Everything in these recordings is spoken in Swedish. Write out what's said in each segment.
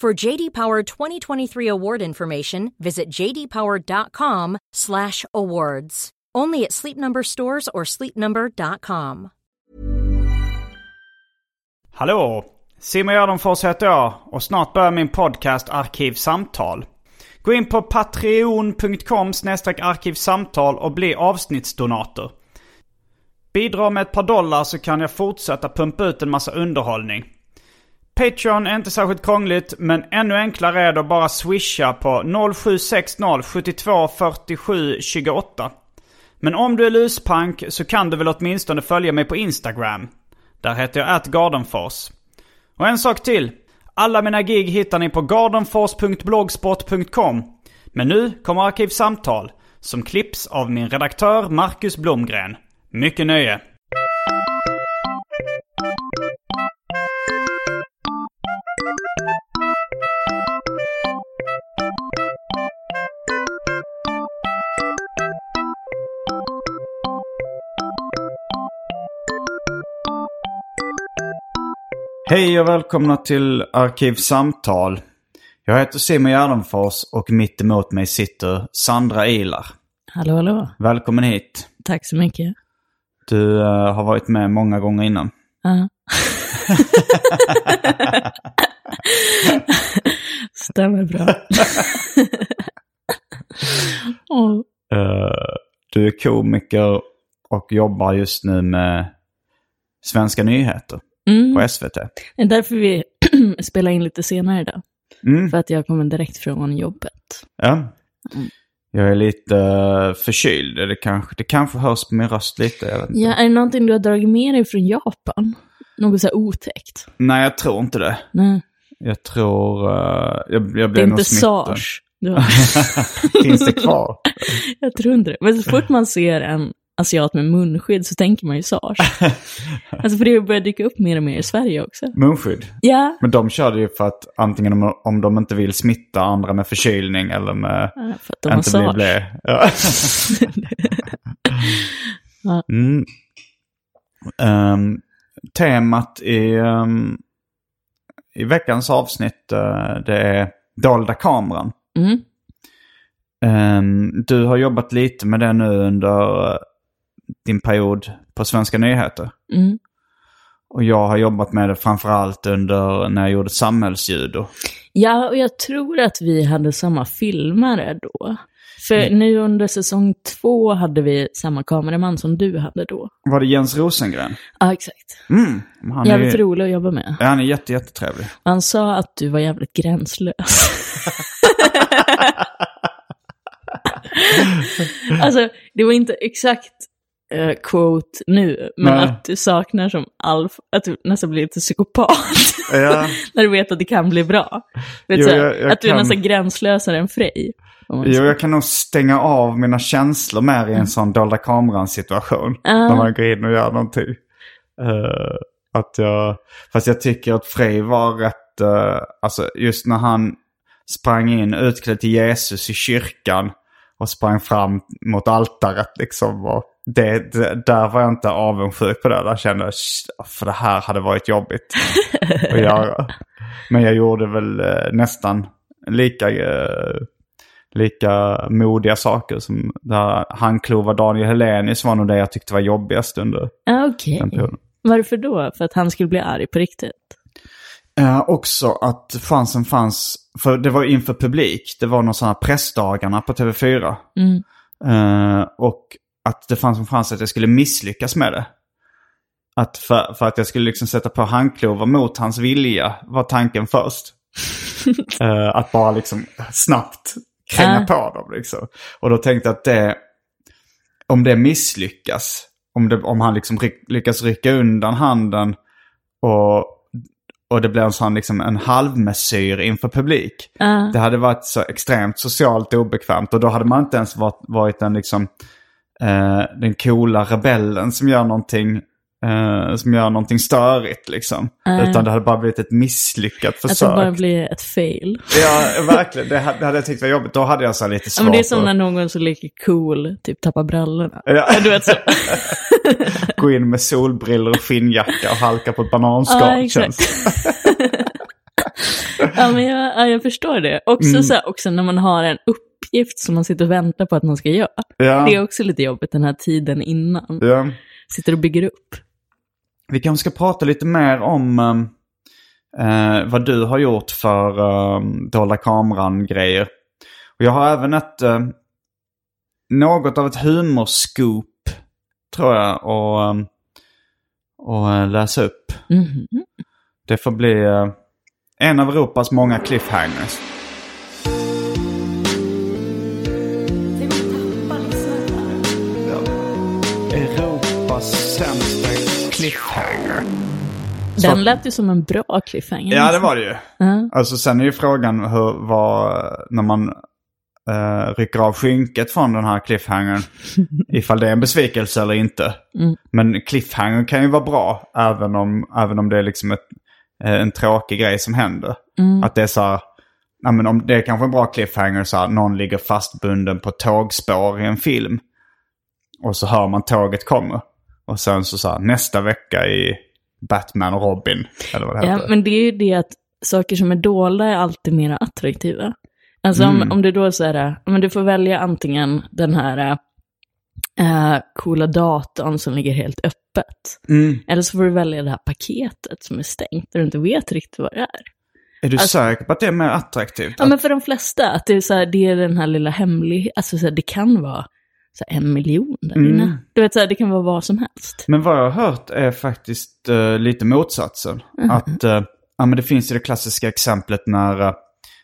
For JD Power 2023 award information, visit jdpower.com/awards. Only at Sleep Number stores or sleepnumber.com. Hallå! Simon Gärdenfors heter jag och snart börjar min podcast Arkivsamtal. Gå in på patreon.com arkivsamtal och bli avsnittsdonator. Bidra med ett par dollar så kan jag fortsätta pumpa ut en massa underhållning. Patreon är inte särskilt krångligt, men ännu enklare är det att bara swisha på 0760 72 47 28. Men om du är luspank så kan du väl åtminstone följa mig på Instagram. Där heter jag atgardenfors. Och en sak till. Alla mina gig hittar ni på gardenfors.blogspot.com. Men nu kommer Arkivsamtal, som klipps av min redaktör Marcus Blomgren. Mycket nöje! Hej och välkomna till Arkivsamtal. Jag heter Simon Gärdenfors och mitt emot mig sitter Sandra Ilar. Hallå, hallå. Välkommen hit. Tack så mycket. Du uh, har varit med många gånger innan. Ja. Stämmer bra. oh. uh, du är komiker och jobbar just nu med Svenska nyheter Mm. på SVT. Det är därför vi spelar in lite senare idag. Mm. För att jag kommer direkt från jobbet. Ja. Mm. Jag är lite uh, förkyld. Det kanske, det kanske hörs på min röst lite. Jag vet inte. Ja, är det någonting du har dragit med dig från Japan? Något så här otäckt? Nej, jag tror inte det. Nej, Jag tror... Uh, jag, jag det blev nog smittad. SARS. Har... Finns det kvar? jag tror inte det. Men så fort man ser en asiat med munskydd så tänker man ju SARS. alltså för det börjar dyka upp mer och mer i Sverige också. Munskydd. Ja, Men de körde ju för att antingen om, om de inte vill smitta andra med förkylning eller med... för att de har inte bli SARS. blä. Ja. Ja. mm. Ehm, temat i, ehm, i veckans avsnitt eh, det är dolda kameran. Mm. Ehm, du har jobbat lite med det nu under eh, din period på Svenska nyheter. Mm. Och jag har jobbat med det framförallt under när jag gjorde samhällsjudo. Ja, och jag tror att vi hade samma filmare då. För Mm. nu under säsong två hade vi samma kameraman som du hade då. Var det Jens Rosengren? Ja, exakt. Mm, han, Jävligt är, rolig att jobba med. ja, han är jätte, jättetrevlig. Han sa att du var jävligt gränslös. alltså, det var inte exakt uh, quote nu, men Nej. att du saknar som alf, att du nästan blir lite psykopat. Ja, när du vet att det kan bli bra. Vet, Jo, jag- jag att du är kan- nästan gränslösare än Frej. Jo, jag kan nog stänga av mina känslor mer i en sån dolda kameran-situation. Ja. När man går in och gör någonting. Eh, att jag, fast jag tycker att Frej var rätt, eh, alltså just när han sprang in utklädd till Jesus i kyrkan och sprang fram mot altaret liksom. Och det, det, där var jag inte avundsjuk på det. Där kände jag, "Shh, för det här hade varit jobbigt att göra. Men jag gjorde väl eh, nästan lika, lika modiga saker som där handklova Daniel Helenius var nog det jag tyckte var jobbigast under Ja, Okej. den perioden. Varför då? För att han skulle bli arg på riktigt? Eh, också att chansen fanns, för det var inför publik, det var någon sån här pressdagarna på TV4. Mm. Eh, och att det fanns en chans att jag skulle misslyckas med det. Att för, för att jag skulle liksom sätta på handklovar mot hans vilja var tanken först. Eh, att bara liksom snabbt kränga Äh. på dem liksom. Och då tänkte jag att det, om det misslyckas, om, det, om han liksom ryck, lyckas rycka undan handen och, och det blir en sån liksom en halvmesyr inför publik. Ja. Det hade varit så extremt socialt obekvämt och då hade man inte ens varit, varit den liksom eh, den coola rebellen som gör någonting eh, som gör någonting störigt liksom. Nej. Utan det hade bara blivit ett misslyckat Att det försök. bara blir ett fail. Ja, verkligen. Det hade, det hade jag tyckt var jobbigt. Då hade jag så lite Ja, svårt men det är som att när någon som leker cool, typ tappar brallorna. Ja. Du vet så. gå in med solbriller och skinnjacka och halka på ett bananskal. Ja, exakt. ja, men jag, ja, jag förstår det. Också, Mm. så här, också när man har en uppgift som man sitter och väntar på att man ska göra. Ja. Det är också lite jobbigt den här tiden innan. Ja. Sitter och bygger upp. Vi kanske ska prata lite mer om um, eh, vad du har gjort för um, dolda kameran-grejer. Och jag har även ett, eh, något av ett humorscoop, tror jag, och, um, och eh, läsa upp. Mhm. Det får bli eh, en av Europas många cliffhangers. Cliffhanger. Så- Den lät ju som en bra cliffhanger. Ja, det var det ju. Ja. Alltså sen är ju frågan hur, vad, när man eh, rycker av skynket från den här cliffhangern. ifall det är en besvikelse eller inte. Mm. Men cliffhanger kan ju vara bra även om, även om det är liksom ett, eh, en tråkig grej som händer. Mm. Att det är så här, ja, men om det är kanske en bra cliffhanger så här, någon ligger fastbunden på tågspår i en film. Och så hör man tåget komma. Och sen så, här, nästa vecka i Batman och Robin. Eller vad det Ja, heter. men det är ju det att saker som är dolda är alltid mer attraktiva. Alltså om, Mm. om du då säger, men du får välja antingen den här äh, coola datorn som ligger helt öppet. Mm. Eller så får du välja det här paketet som är stängt, där du inte vet riktigt vad det är. Är du Alltså- säker på att det är mer attraktivt? Ja, men för de flesta, att det är, så här, det är den här lilla hemligheten, alltså så här, det kan vara så en miljon där Mm. inne. Du vet, så här, det kan vara vad som helst. Men vad jag har hört är faktiskt eh, lite motsatsen. Att eh, ja, men det finns ju det klassiska exemplet när uh,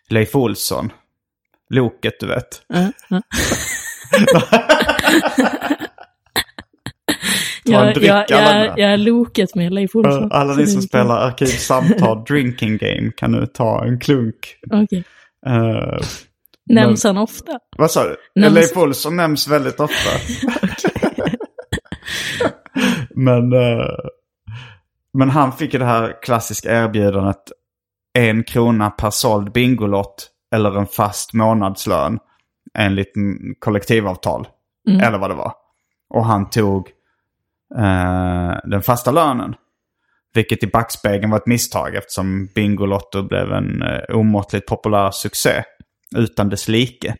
Leif Olsson, Loket du vet. En jag, jag, jag, jag är loket med Leif Olsson. Alla ni som spelar Arkivsamtal Drinking Game kan nu ta en klunk. Okej. Eh, Nämns han ofta? vad sa du? Nämns- Leif Olsson nämns väldigt ofta. men, eh, men han fick ju det här klassiska erbjudandet. En krona per såld Bingolott eller en fast månadslön enligt kollektivavtal. Mm. Eller vad det var. Och han tog eh, den fasta lönen. Vilket i backspegeln var ett misstag eftersom Bingolotto blev en eh, omåttligt populär succé. Utan dess like.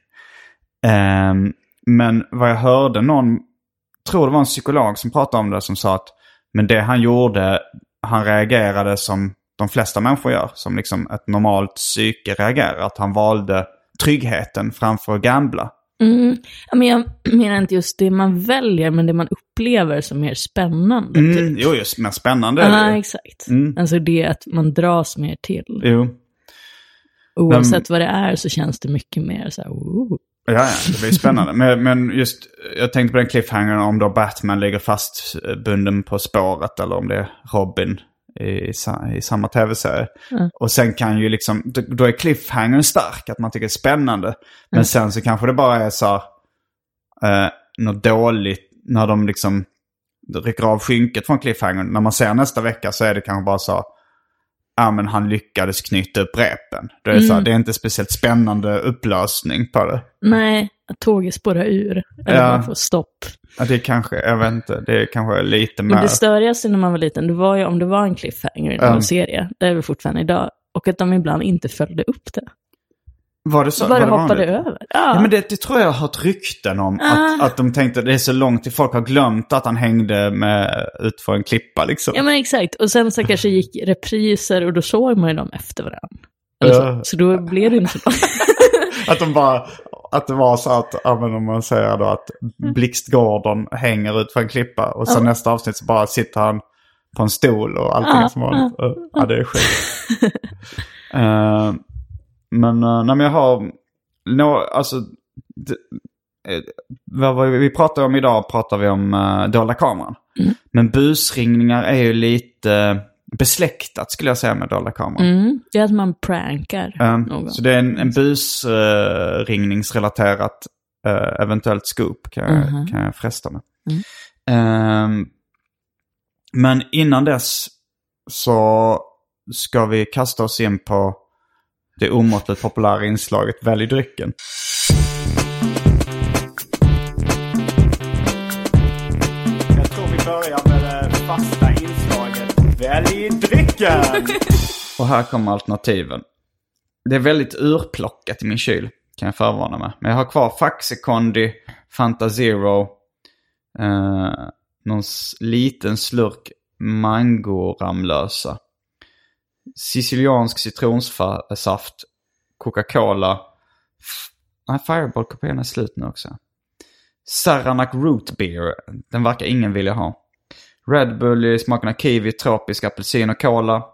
Ehm, men vad jag hörde någon, tror det var en psykolog som pratade om det som sa att men det han gjorde, han reagerade som de flesta människor gör. Som liksom ett normalt psyke reagerar. Att han valde tryggheten framför att gambla. Mm. Men jag menar inte just det man väljer, men det man upplever som mer spännande. Mm, Typ. jo, just mer spännande Ja, exakt. Mm. Alltså det att man dras mer till. Jo. Oavsett vad det är så känns det mycket mer så här, oh. Ja, ja, det blir spännande. men, men just, jag tänkte på den cliffhangern om då Batman ligger fastbunden på spåret eller om det är Robin i, i samma tv-serie. Mm. Och sen kan ju liksom, då, är cliffhangern stark, att man tycker det är spännande. Men Mm. sen så kanske det bara är så här, eh, något dåligt, när de liksom rycker av skynket från cliffhangern. När man ser nästa vecka så är det kanske bara så, ja men han lyckades knyta upp repen. Det är, så här, det är inte speciellt spännande upplösning på det. Nej, att tåget spårar ur. Eller Ja. man får stopp. Ja, det kanske, jag vet inte, det är kanske lite Men mer... det störigaste när man var liten, det var ju om det var en cliffhanger i någon serie, det är väl fortfarande idag, och att de ibland inte följde upp det. Var det så? Bara var det hoppade vanligt? över. Ja. Ja, men det, det tror jag har hört rykten om. Att, att de tänkte att det är så långt till folk har glömt att han hängde med, ut för en klippa liksom. Ja men exakt. Och sen så kanske gick repriser och då såg man ju dem efter varandra. Eller så. Så då blev det inte så. Att de bara, att det var så att, men om man säger då att Blixt Gordon hänger ut för en klippa och sen nästa avsnitt så bara sitter han på en stol och allting är som vanligt. Ja, det är sjukt. Eh, men, uh, nej men jag har, no, alltså, det, eh, vad vi pratar om idag pratar vi om uh, dolda kameran. Men busringningar är ju lite besläktat skulle jag säga med dolda kameran. Mm. Det är att man prankar Um, någon. så det är en, en busringningsrelaterat uh, eventuellt scoop kan jag, Mhm. kan jag fresta med. Ehm, men innan dess så ska vi kasta oss in på det omåttligt populära inslaget Välj drycken. Jag tror vi börjar med det fasta inslaget Välj drycken! Och här kommer alternativen. Det är väldigt urplockat i min kyl, kan jag förvarna med. Men jag har kvar Faxe Kondi, Fanta Zero, eh, någon liten slurk Mango-Ramlösa, siciliansk citronsaft, Coca-Cola, nej Fireball kopian är slut nu också. Saranac Root Beer, den verkar ingen vilja ha. Red Bull i smaken av kiwi, tropisk apelsin och cola.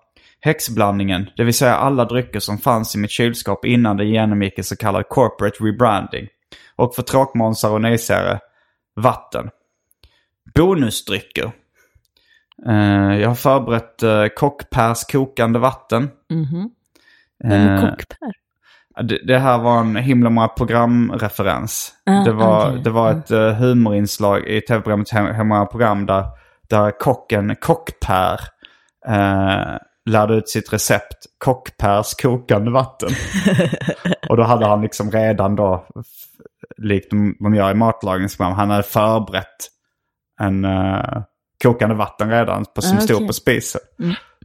Häxblandningen, det vill säga alla drycker som fanns i mitt kylskåp innan det genomgick en så kallad corporate rebranding. Och för tråkmånsar och nejsägare, vatten. Bonusdrycker. Eh, jag har förberett uh, kockpärs kokande vatten. Mhm. Vem är Eh, kockpär? det, det här var en himla många programreferens. Ah, det, var, okej. det var ett uh, humorinslag i tv-programmet Hem- Hur många program där, där kocken Kockpär uh, lärde ut sitt recept Kockpärs kokande vatten. Och då hade han liksom redan då, likt de, de gör i matlagningsprogram, han hade förberett en uh, kokande vatten redan på, som Ah, stod på spisen.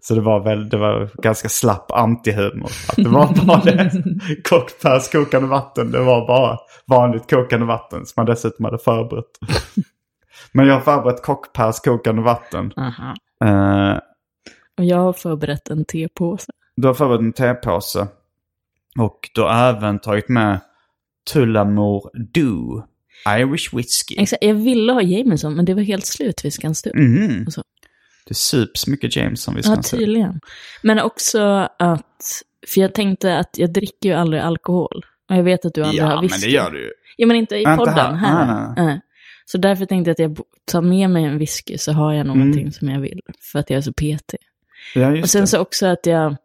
Så det var väl, det var ganska slapp antihumor. Att det var bara det. Kockpärs kokande vatten. Det var bara vanligt kokande vatten som man dessutom hade förberett. Men jag har förberett kockpärs kokande vatten. Eh, Och jag har förberett en tepåse. du har förberett en tepåse. Och du har även tagit med Tullamore Dew. Irish whiskey. Exakt, jag ville ha Jameson, men det var helt slut vid Skanstull. Och så. Det sups mycket James som vi Ja, tydligen. Men också att, för jag tänkte att jag dricker ju aldrig alkohol. Och jag vet att du aldrig Ja, har men whisky. det gör du ju. Ja, men inte i Ja, inte podden. här. Här. Nej, nej, Eh. Så därför tänkte jag att jag tar med mig en whisky så har jag någonting Mm. som jag vill. För att jag är så petig. Ja, Och just sen det. så också att jag,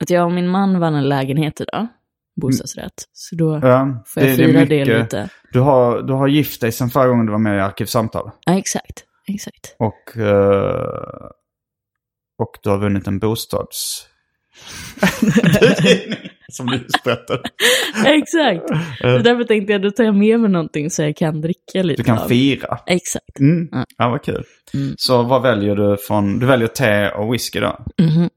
att jag och min man vann en lägenhet idag. Bostadsrätt. Så då Ja, får jag det- fira det är det, mycket- lite. Du har, du har gift dig sen förra gången du var med i Arkivsamtal. Ja, exakt. Exakt. Och, eh, och du har vunnit en bostads... Som du berättade. exakt. Så därför tänkte jag, då tar jag med mig någonting så jag kan dricka lite Du kan av. fira. Exakt. Mm. Ja. Ja, vad kul. Mm. Så vad väljer du från... Du väljer te och whisky då? Mhm.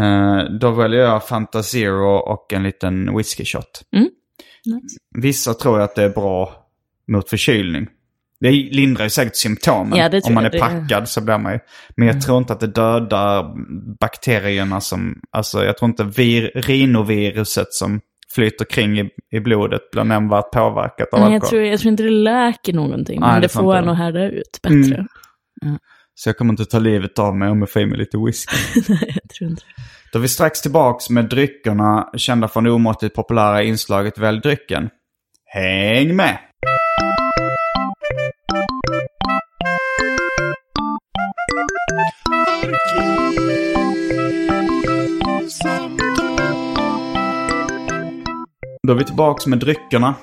Eh, då väljer jag Fanta Zero och en liten whisky shot. Nice. Vissa tror att det är bra mot förkylning. Det lindrar ju säkert symptomen. Ja, Om man är Mm. packad så blir man ju... Men jag tror inte att det dödar bakterierna som... Alltså jag tror inte vir, rinoviruset som flyter kring i, i blodet blir nämnvärt påverkat av Nej, jag, alkohol. tror, jag tror inte det läker någonting, Nej, men det det får en att härda ut bättre. Mm. Så jag kommer inte ta livet av mig om jag får i mig lite whisky. Nej, jag tror inte. Då är vi strax tillbaks med dryckerna kända från det omåttligt populära inslaget Välj drycken. Häng med! Då är vi tillbaks med dryckerna.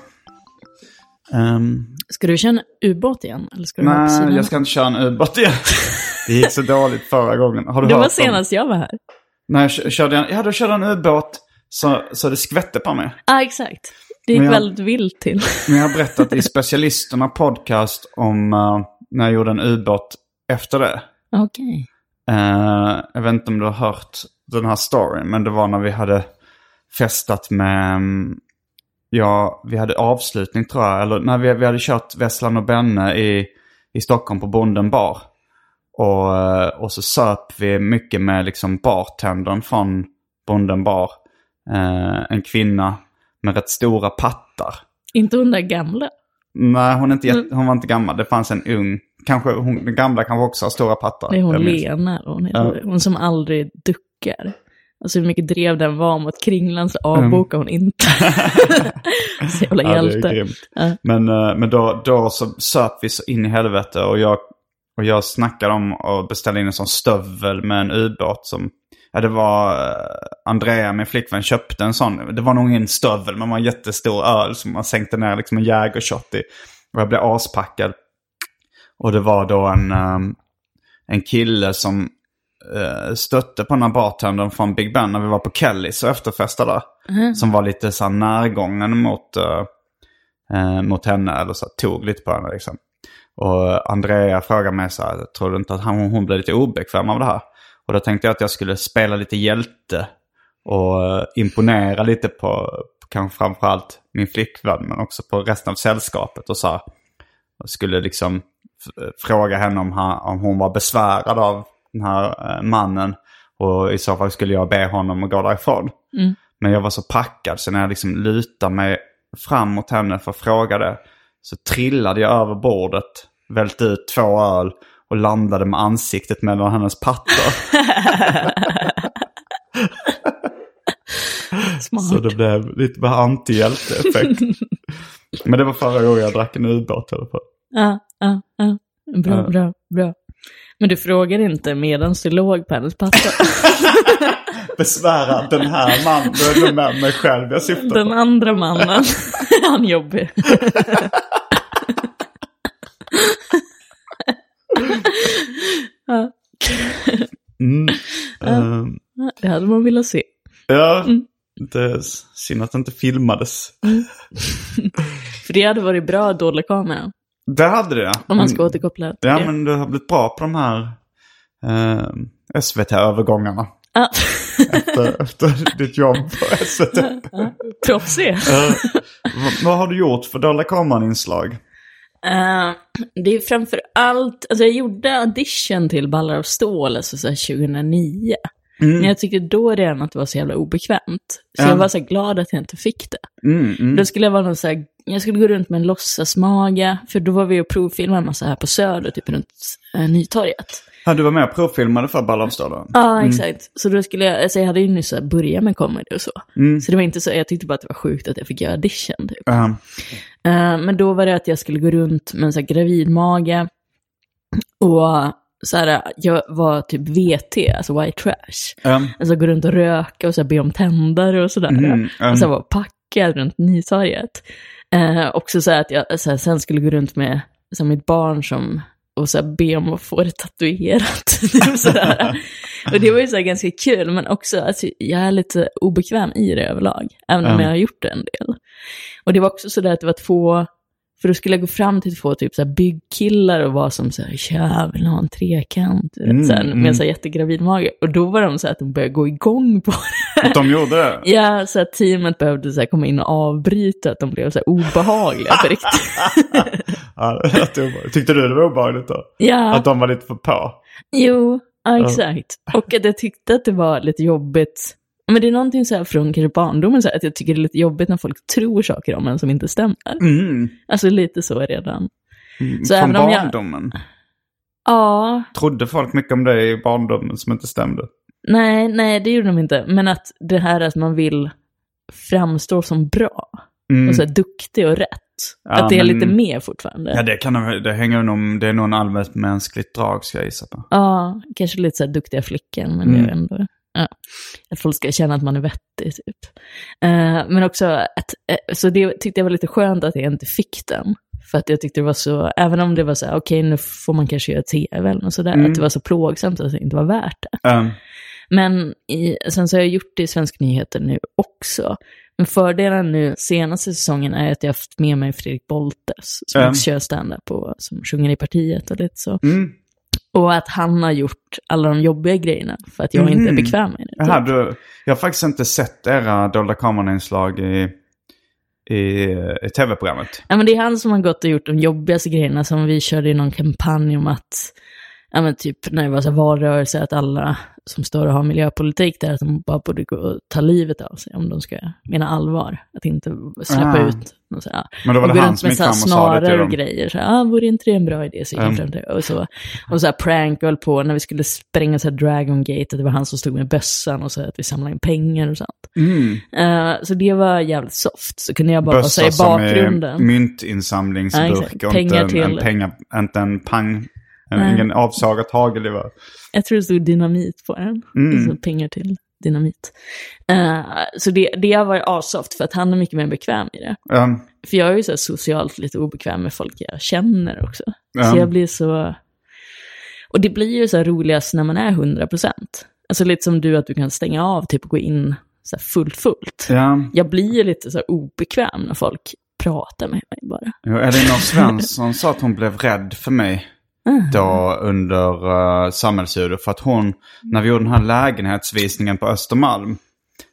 Ehm, Ska du köra en ubåt igen? Eller ska du nej, jag ska inte köra en ubåt igen. Det gick så dåligt förra gången. Har du Det hört var om- senast jag var här. När jag kö- körde en, ja, då körde en ubåt så, så det skvätte på mig. Ja, ah, exakt. Det gick jag- väldigt vilt till. Men jag har berättat i Specialisterna podcast om eh, när jag gjorde en ubåt efter det. Okej. Eh, jag vet inte om du har hört den här storyn, men det var när vi hade festat med mm, ja, vi hade avslutning tror jag. Eller när vi, vi hade kört Vesslan och Benne i, i Stockholm på Bonden bar. Och, eh, och så söp vi mycket med liksom bartendern från Bonden bar. Eh, en kvinna med rätt stora pattar. Inte hon där gamla. Nej, hon, är inte Mm. hon var inte gammal. Det fanns en ung. Kanske, hon, den gamla kanske också har stora pattar. Det är hon. Lena, hon, hon som aldrig duckar. Alltså hur mycket drev den var mot Kringland så avbokar hon inte. så jävla Ja, det är hjälte. Ja. Men, eh, men då, då så söp vi så in i helvete och jag, och jag snackade om att beställa in en sån stövel med en ubåt som... Ja, det var eh, Andrea, min flickvän, köpte en sån. Det var nog ingen stövel, men det var en jättestor öl som man sänkte ner liksom en jägershot i. Och jag blev aspackad. Och det var då en, eh, en kille som eh, stötte på den här bartendern från Big Ben när vi var på Kellys och efterfestade där. Som var lite så här närgången mot, eh, eh, mot henne, eller så här, tog lite på henne liksom. Och Andrea frågade mig så här, tror du inte att han, hon blev lite obekväm av det här? Och då tänkte jag att jag skulle spela lite hjälte och eh, imponera lite på, kanske framförallt min flickvän, men också på resten av sällskapet. Och så här, skulle liksom fråga henne om, han, om hon var besvärad av den här eh, mannen. Och i så fall skulle jag be honom att gå därifrån. Men jag var så packad så när jag liksom lutade mig fram mot henne för att fråga det. Så trillade jag över bordet, välte ut två öl och landade med ansiktet mellan hennes pattar. Smart. Så det blev lite antihjälte-effekt. Men det var förra gången jag drack en ubåt i alla fall. Ja, ja, ja. Bra, bra, bra. Men du frågar inte medan du låg på hennes patta. Besvära den här mannen, då är det med mig själv jag syftar Den på. andra mannen, han jobbig. Mm. Ehm, det hade man velat se. ja, Mm. det är synd att det inte filmades. För det hade varit bra dolda kamera. Det hade det. Om man ska Mm. återkoppla till Ja, det. men du har blivit bra på de här eh, SVT-övergångarna. Ja. Efter, efter ditt jobb på SVT. Proffsig. Eh, vad, har du gjort för Dolda Kameran-inslag? Eh, det är framför allt, alltså jag gjorde audition till Ballar av stål, alltså så här 2009. Men jag tyckte då redan att det var så jävla obekvämt. Så Ja. jag var så glad att jag inte fick det. Mm, mm. Då skulle jag vara någon så här, jag skulle gå runt med en låtsasmage, för då var vi och provfilmade en massa här på Söder, typ runt äh, Nytorget. Ja, du var med och provfilmade för Ballavstaden? Ja, exakt. Så då skulle jag, alltså jag hade ju nyss börjat med comedy och så. Så det var inte så, jag tyckte bara att det var sjukt att jag fick göra audition typ. Ja. Eh, men då var det att jag skulle gå runt med en så här gravidmage. Och så här, jag var typ VT, alltså white trash. Ja. Alltså gå runt och röka och så här, be om tändare och sådär. Mm, mm. Och så här, vara packad runt Nytorget. Eh, också så att jag så här, sen skulle gå runt med så här, mitt barn som och så här, be om att få det tatuerat. Och det var ju så ganska kul, men också alltså, jag är lite obekväm i det överlag. Även om Mm. jag har gjort det en del. Och det var också så där att det var två, för då skulle jag gå fram till två typ så här byggkillar och vara som så här, tja, vill ha en trekant? Mm, så här, med mm. så här jättegravid mage. Och då var de så här att de började gå igång på det. Att de gjorde det? Ja, så att teamet behövde så här komma in och avbryta, att de blev så här obehagliga på riktigt. Ja. Tyckte du det var obehagligt då? Ja, Att de var lite för på? jo, ja, exakt. Och att jag tyckte att det var lite jobbigt. Men det är någonting så här från kanske barndomen, så här, att jag tycker det är lite jobbigt när folk tror saker om en som inte stämmer. Mm. Alltså lite så redan. Så Från om jag- barndomen? Ja, Trodde folk mycket om dig i barndomen som inte stämde? nej, nej, det gjorde de inte. Men att det här att man vill framstå som bra. Mm. Och så här duktig och rätt. Ja, att det är men- lite mer fortfarande. Ja, det, kan de, det hänger nog, det är nog en allmänt mänskligt drag ska jag gissa på. Ja, kanske lite så här duktiga flickan, men Mm. det är ändå... Ja, att folk ska känna att man är vettig, typ. Eh, men också att, eh, så det tyckte jag var lite skönt att jag inte fick den. För att jag tyckte det var så, även om det var så här, okej nu får man kanske göra tv eller sådär, Mm. att det var så plågsamt att det inte var värt det. Um, Men i, sen så har jag gjort det i Svensk Nyheter nu också. Men fördelen nu senaste säsongen är att jag har haft med mig Fredrik Boltes, som Mm. också kör stand-up och som sjunger i partiet och lite så. mm. Och att han har gjort alla de jobbiga grejerna för att jag inte är Mhm. bekväm med det. Jaha, du, jag har faktiskt inte sett era Dolda Kameran-inslag i, i, i tv-programmet. Ja, men det är han som har gått och gjort de jobbigaste grejerna som vi körde i någon kampanj om att, ja men typ när det var så valrörelse, att alla som står och har miljöpolitik där, att de bara borde gå och ta livet av sig om de ska mena allvar. Att inte släppa Ah. ut någon så här, Men då var det han som med gick fram och sa det till dem. grejer. Så här, ah, vore inte det en bra idé? Så gick Mm. fram till, och så. Och så här prank höll på när vi skulle spränga så här Dragon Gate, att det var han som stod med bössan och så att vi samlade in pengar och sånt. Mm. Eh, så det var jävligt soft. Så kunde jag bara vara så här Bössa i som är bakgrunden. Ja, myntinsamlingsburk exakt. och Pengar inte en, till- en, penga, inte en pang, Nej. ingen avsagat hagelgevär. Jag tror det stod dynamit på den. Mm. Alltså pengar till dynamit. Eh, så det, det har varit asoft för att han är mycket mer bekväm i det. Ja, För jag är ju så här socialt lite obekväm med folk jag känner också. Ja. Så jag blir så... Och det blir ju så här roligast när man är 100%. Alltså lite som du, att du kan stänga av typ och gå in så fullt fullt. ja. Jag blir ju lite så här obekväm när folk pratar med mig bara. Jo, Elinor Svensson sa att hon blev rädd för mig Mm. då under uh, samhällsljud. För att hon, när vi gjorde den här lägenhetsvisningen på Östermalm,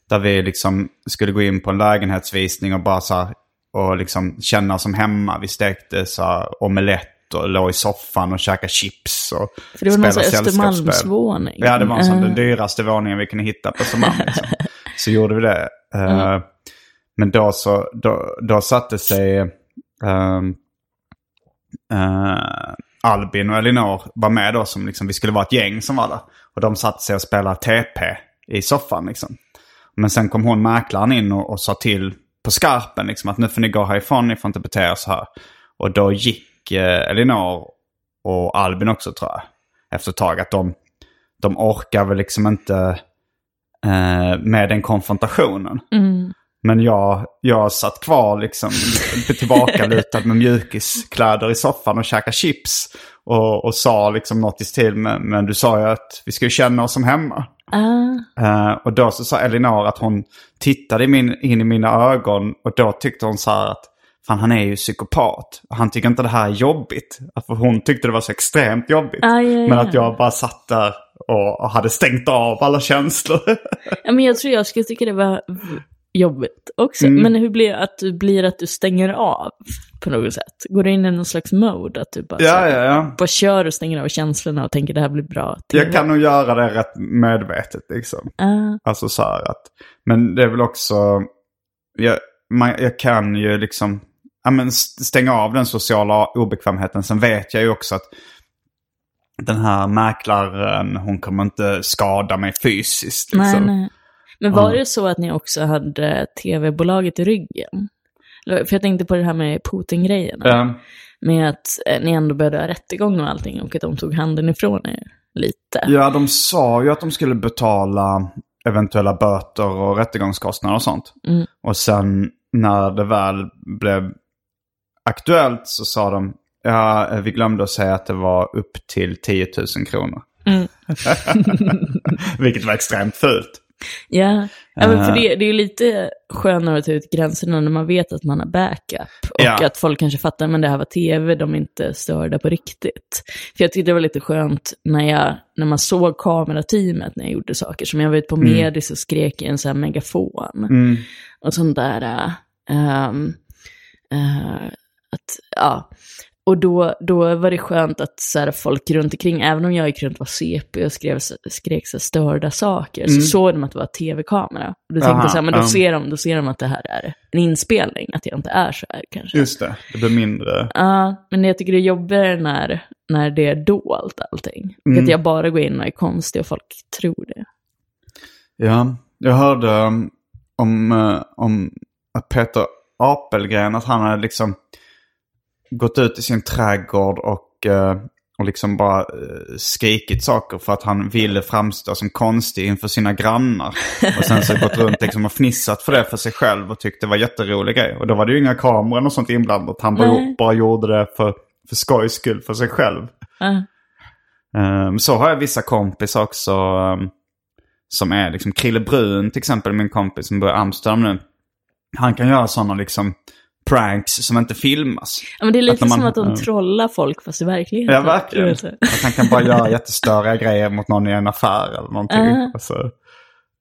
där vi liksom skulle gå in på en lägenhetsvisning och bara så här, och liksom känna som hemma. Vi stekte så här omelett och låg i soffan och käkade chips och För det var spelade sällskapsspel. Östermalmsvåning. Ja, det var en sån, Eh, den dyraste våningen vi kunde hitta på Östermalm. Liksom. Så gjorde vi det. Eh, Men då så, då, då satte sig ehm, eh, Albin och Elinor var med då som liksom, vi skulle vara ett gäng som var där. Och de satte sig och spelade TP i soffan liksom. Men sen kom hon mäklaren in och, och sa till på skarpen liksom att nu får ni gå härifrån, ni får inte bete er så här. Och då gick eh, Elinor och Albin också tror jag. Efter ett tag att de, de orkar väl liksom inte eh, med den konfrontationen. Mm. Men jag, jag satt kvar liksom tillbaka med mjukiskläder i soffan och käkade chips. Och, och sa liksom något i stil med, men du sa ju att vi ska känna oss som hemma. Ah, Eh, och då så sa Elinor att hon tittade i min, in i mina ögon och då tyckte hon så här att fan han är ju psykopat. Han tycker inte det här är jobbigt. För hon tyckte det var så extremt jobbigt. Ah, ja, ja. Men att jag bara satt där och, hade stängt av alla känslor. Ja, men jag tror jag skulle tycka det var jobbigt också. Mm. Men hur blir det att du blir att du stänger av på något sätt? Går du in i någon slags mode att du bara, så ja, här, ja, ja. bara kör och stänger av känslorna och tänker det här blir bra? TV? Jag kan nog göra det rätt medvetet liksom. Ah, Alltså så här att, men det är väl också, jag, man, jag kan ju liksom, ja men st- stänga av den sociala obekvämheten. Sen vet jag ju också att den här mäklaren, hon kommer inte skada mig fysiskt. nej, Liksom. nej. Men var Ja. det så att ni också hade tv-bolaget i ryggen? För jag tänkte på det här med Putin-grejen. Ja. Med att eh, ni ändå började ha rättegång och allting och att de tog handen ifrån er lite. ja, de sa ju att de skulle betala eventuella böter och rättegångskostnader och sånt. Mm. Och sen när det väl blev aktuellt så sa de, ja, vi glömde att säga att det var upp till 10 000 kronor. Mm. Vilket var extremt fult. Ja, ja men för Eh. det, det är ju lite skönare att ta ut gränserna när man vet att man har backup. Och Ja. att folk kanske fattar, men det här var tv, de är inte störda på riktigt. För jag tyckte det var lite skönt när, jag, när man såg kamerateamet när jag gjorde saker. Som jag var ute på Medis och skrek i en sån här megafon. Mm. Och sånt där. ehm, äh, att, ja. Och då, då var det skönt att så här, folk runt omkring, även om jag gick runt och var CP och skrev, skrek så här, störda saker, så såg de att det var tv-kamera. Då tänkte jag så här, men då um. ser, de, då ser de att det här är en inspelning, att jag inte är så här kanske. Just det, det blir mindre. Ja, men jag tycker det är jobbigare när, när det är dolt allting. Mm. Att jag bara går in och är konstig och folk tror det. Ja, jag hörde um, om, eh, om att Peter Apelgren, att han hade liksom gått ut i sin trädgård och, eh, och liksom bara eh, skrikit saker för att han ville framstå som konstig inför sina grannar. Och sen så gått runt liksom och fnissat för det för sig själv och tyckte det var jätterolig grej. Och då var det ju inga kameror och sånt inblandat. Han bara, bara gjorde det för, för skojs skull, för sig själv. Um, så har jag vissa kompisar också um, som är liksom Krille Brun till exempel, min kompis som bor i Amsterdam nu. Han kan göra sådana liksom pranks som inte filmas. Ja, men det är lite när man- som att de ja. trollar folk fast i verkligheten. Ja, verkligen. Alltså. Att han kan bara göra jättestöriga grejer mot någon i en affär eller någonting. Ja. Alltså,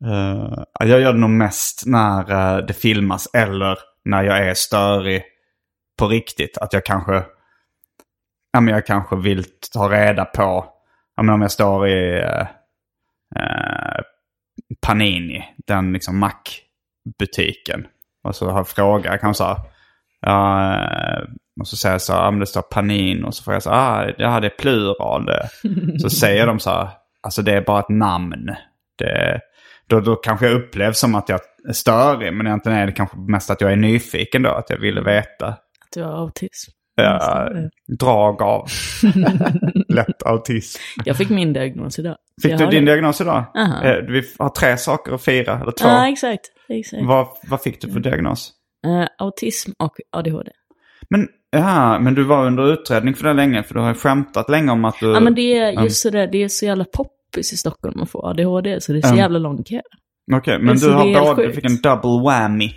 eh, jag gör det nog mest när eh, det filmas eller när jag är störig på riktigt. Att jag kanske, ja, men jag kanske vill ta reda på, ja, men om jag står i eh, Panini, den liksom Mac-butiken. Och så har jag frågat kanske så här, eh, och så säger jag så här, men det står Panin och så får jag så här, ah, det är plural det. Så säger de så här, alltså det är bara ett namn. Det, då, då kanske jag upplevs som att jag är störig, men egentligen är det kanske mest att jag är nyfiken då, att jag ville veta. Att du har autism. Ja, drag av lätt autism. Jag fick min diagnos idag. Fick jag du din det. diagnos idag? Aha. Eh, Vi har tre saker att fira, eller två. Ja, exakt. exakt. vad, vad fick du för diagnos? Eh, autism och ADHD. Men, ja, men du var under utredning för det länge, för du har skämtat länge om att du... Ja, men det är just sådär, det är så jävla poppis i Stockholm att få ADHD, så det är så Mm. jävla lång kö. Okej, men Så du har både, du fick en double whammy.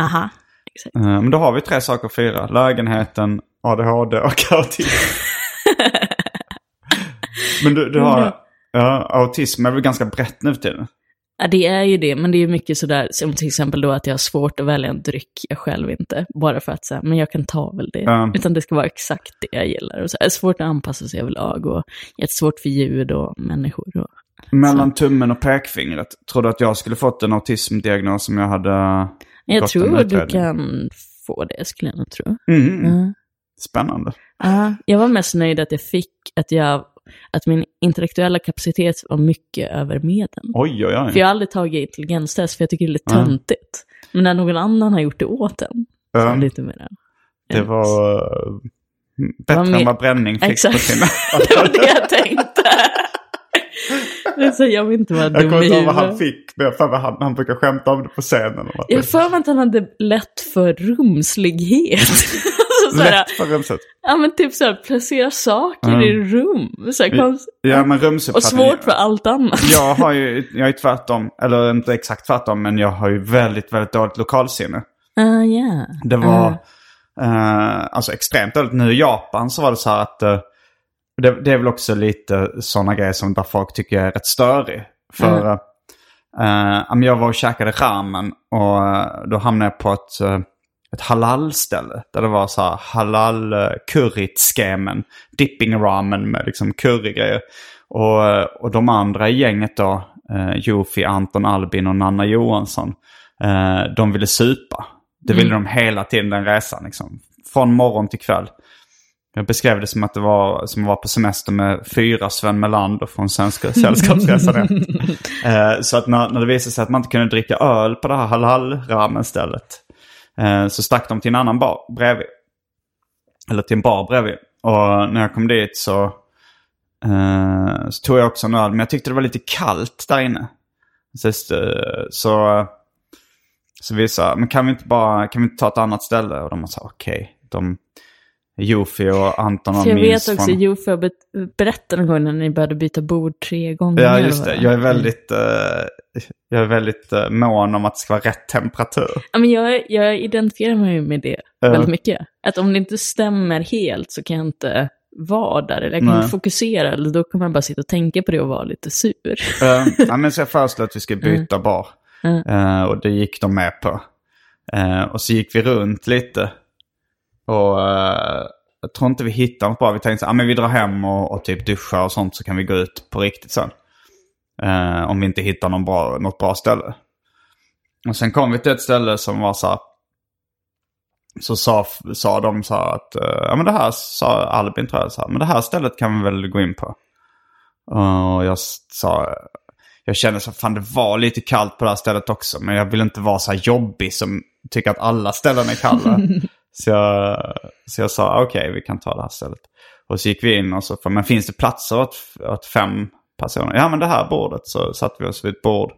Aha, exakt. Eh, Men då har vi tre saker att fira. Lägenheten, ADHD och autism. men du, du har... Ja, autism är väl ganska brett nu för tiden? Ja, det är ju det, men det är ju mycket sådär, som till exempel då att jag har svårt att välja en dryck jag själv inte, bara för att säga, men jag kan ta väl det. Ja. Utan det ska vara exakt det jag gillar. Och så är det svårt att anpassa sig överlag och jättesvårt för ljud och människor. Och... Mellan tummen och pekfingret. Tror du att jag skulle fått en autismdiagnos om jag hade Jag tror du kan få det, skulle jag nog tro. Mm, Ja. Spännande. Ja, jag var mest nöjd att jag fick, att jag, att min intellektuella kapacitet var mycket över medel. Oj, oj, oj. För jag har aldrig tagit intelligenstest, för jag tycker det är lite töntigt. Men när någon annan har gjort det åt en, så är det lite mer... det var bättre var mer- än vad bränning fick Exakt. på sina... det var det jag tänkte. Så, jag vill inte vara Jag dum kommer i inte ihåg vad han fick, men jag för han, han brukar skämta om det på scenen. Jag för mig att han hade lätt för rumslighet. alltså, såhär, Lätt för rumset. ja men typ såhär, placera saker Mm. i rum. Såhär, konst... Ja, men Och svårt för allt annat. Jag har ju, jag är tvärtom, eller inte exakt tvärtom, men jag har ju väldigt, väldigt dåligt lokalsinne. Ah, ja. Det var Ah. eh, alltså extremt dåligt. Nu i Japan så var det så här att eh, det, det är väl också lite sådana grejer som där folk tycker är rätt störig. För eh, men jag var och käkade ramen och då hamnade jag på ett, ett halal-ställe. Där det var så här halal uh, currytskemen. Dipping ramen med liksom currygrejer. Och, eh, och de andra i gänget då, uh, Jofi, Anton Albin och Nanna Johansson. eh, de ville supa. Det ville de hela tiden den resan liksom. Från morgon till kväll. Jag beskrev det som att det var som att vara på semester med fyra Sven Melander från Svenska Sällskapsresan. eh, så att när, när det visade sig att man inte kunde dricka öl på det här halal stället eh, Eh, så stack de till en annan bar bredvid. Eller till en bar bredvid. Och när jag kom dit så, eh, så tog jag också en öl. Men jag tyckte det var lite kallt där inne. Så, så, så vi sa, men kan vi inte bara, kan vi inte ta ett annat ställe? Och de sa okej. De, Jofi och Anton För och jag vet också, från... Jofi har berättat någon gång när ni började byta bord tre gånger. Ja, just det. Jag är väldigt, eh, jag är väldigt eh, mån om att det ska vara rätt temperatur. Ja, men jag, jag identifierar mig med det Ja. väldigt mycket. Att om det inte stämmer helt så kan jag inte vara där. Eller jag kan Nej. inte fokusera. Eller då kommer jag bara sitta och tänka på det och vara lite sur. Uh, ja, men så jag föreslog att vi skulle byta bar. Mm. Eh, och det gick de med på. Och så gick vi runt lite. Och uh, jag tror inte vi hittade något bra. Vi tänkte att ah, men vi drar hem och, och typ duschar och sånt så kan vi gå ut på riktigt sen. Uh, om vi inte hittar någon bra, något bra ställe. Och sen kom vi till ett ställe som var så här. Så sa, sa de så här att, eh, ja men det här sa Albin tror jag, så här, men det här stället kan vi väl gå in på. Och jag sa, jag kände så fan det var lite kallt på det här stället också. Men jag vill inte vara så här jobbig som tycker att alla ställen är kalla. så, jag, så jag sa ah, okej vi kan ta det här stället. Och så gick vi in och så, för, men finns det platser åt, åt fem personer? Ja men det här bordet. Så satte vi oss vid ett bord.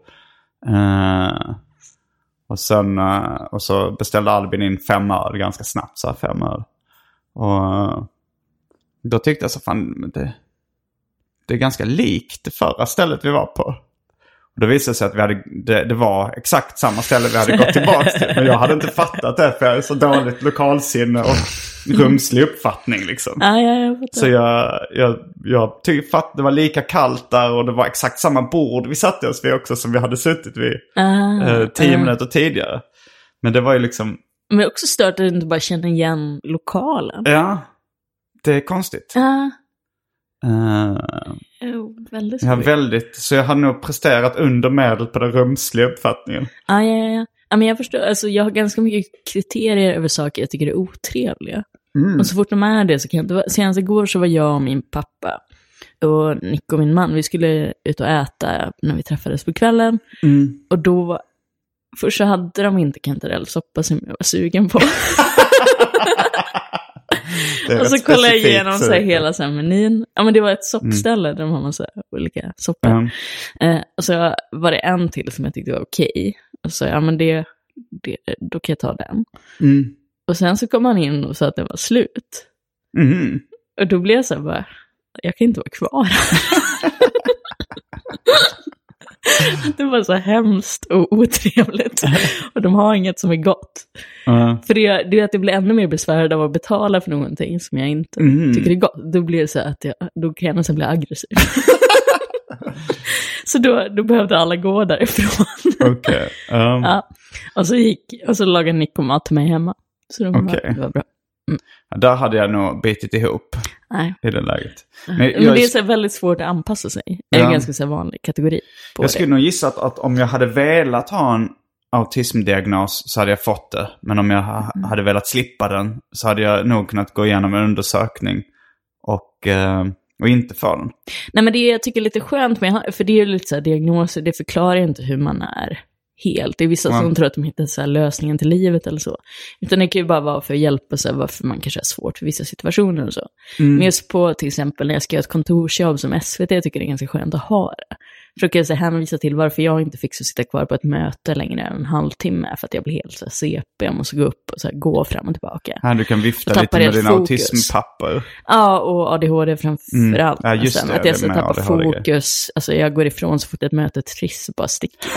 Uh, och sen uh, och så beställde Albin in fem öl ganska snabbt. Så här fem öl. Och uh, då tyckte jag så fan det, det är ganska likt det förra stället vi var på. Och då visade det sig att vi hade, det, det var exakt samma ställe vi hade gått tillbaka till. Men jag hade inte fattat det för jag är så dåligt lokalsinne och rumslig uppfattning liksom. Ja, ja, jag. Så jag, jag, jag tyckte att det var lika kallt där och det var exakt samma bord vi satte oss vid också som vi hade suttit vid Ah, eh, tio ah. minuter tidigare. Men det var ju liksom, Men också stört att du inte bara känner igen lokalen. Ja, det är konstigt. Ja, Eh, jo, väldigt svårt. väldigt, så jag har nog presterat under medel på den rumsliga uppfattningen. Ja, ja, ja, ja. ja. men jag förstår, alltså jag har ganska mycket kriterier över saker jag tycker är otrevliga. Mm. Och så fort de är det så kan jag inte. Senast igår så var jag och min pappa och Nico, min man, vi skulle ut och äta när vi träffades på kvällen. Mm. Och då, först så hade de inte kantarellsoppa som jag var sugen på. Och så kollade jag igenom så här, hela så här, menyn. Ja men det var ett soppställe där de har massa olika soppor. Mm. Eh, och så var det en till som jag tyckte var okej. Och så ja men det, det, då kan jag ta den. Mm. Och sen så kom han in och sa att den var slut. Mhm. Och då blev jag så här bara, jag kan inte vara kvar. det var så hemskt och otrevligt. Och de har inget som är gott. Ja. För det, det är att jag blir ännu mer besvärad av att betala för någonting som jag inte Mhm. tycker är gott. Då blir det så att jag, då kan jag nästan bli aggressiv. så då, då behövde alla gå därifrån. Okej. Um, ja. Och så gick, och så lagade Nico mat till mig hemma. Så det var, Okej. det var bra. Där hade jag nog bitit ihop Nej. i det läget. Men Men jag, det är så väldigt svårt att anpassa sig. Det är Ja. en ganska så vanlig kategori jag det. skulle nog gissa att, att om jag hade velat ha en autismdiagnos så hade jag fått det. Men om jag ha, Mm. hade velat slippa den så hade jag nog kunnat gå igenom en undersökning och, eh, och inte få den. Nej men det jag tycker är lite skönt med, för det är ju lite så här diagnoser, det förklarar ju inte hur man är helt. Det är vissa Ja. som tror att de hittar så lösningen till livet eller så. Utan det kan ju bara vara för att hjälpa sig varför man kanske har svårt för vissa situationer och så. Men just på till exempel när jag ska göra ett kontorsjobb som SVT, jag tycker det är ganska skönt att ha det. För då kan jag så hänvisa till varför jag inte fick så sitta kvar på ett möte längre än en halvtimme, för att jag blir helt så här CP, jag måste gå upp och så här gå fram och tillbaka. Här, du kan vifta lite med dina autismpapper. Ja, och ADHD framför allt. Ja, just nästan. det, att jag så tappar fokus. Alltså jag går ifrån så fort ett möte är trist bara sticker.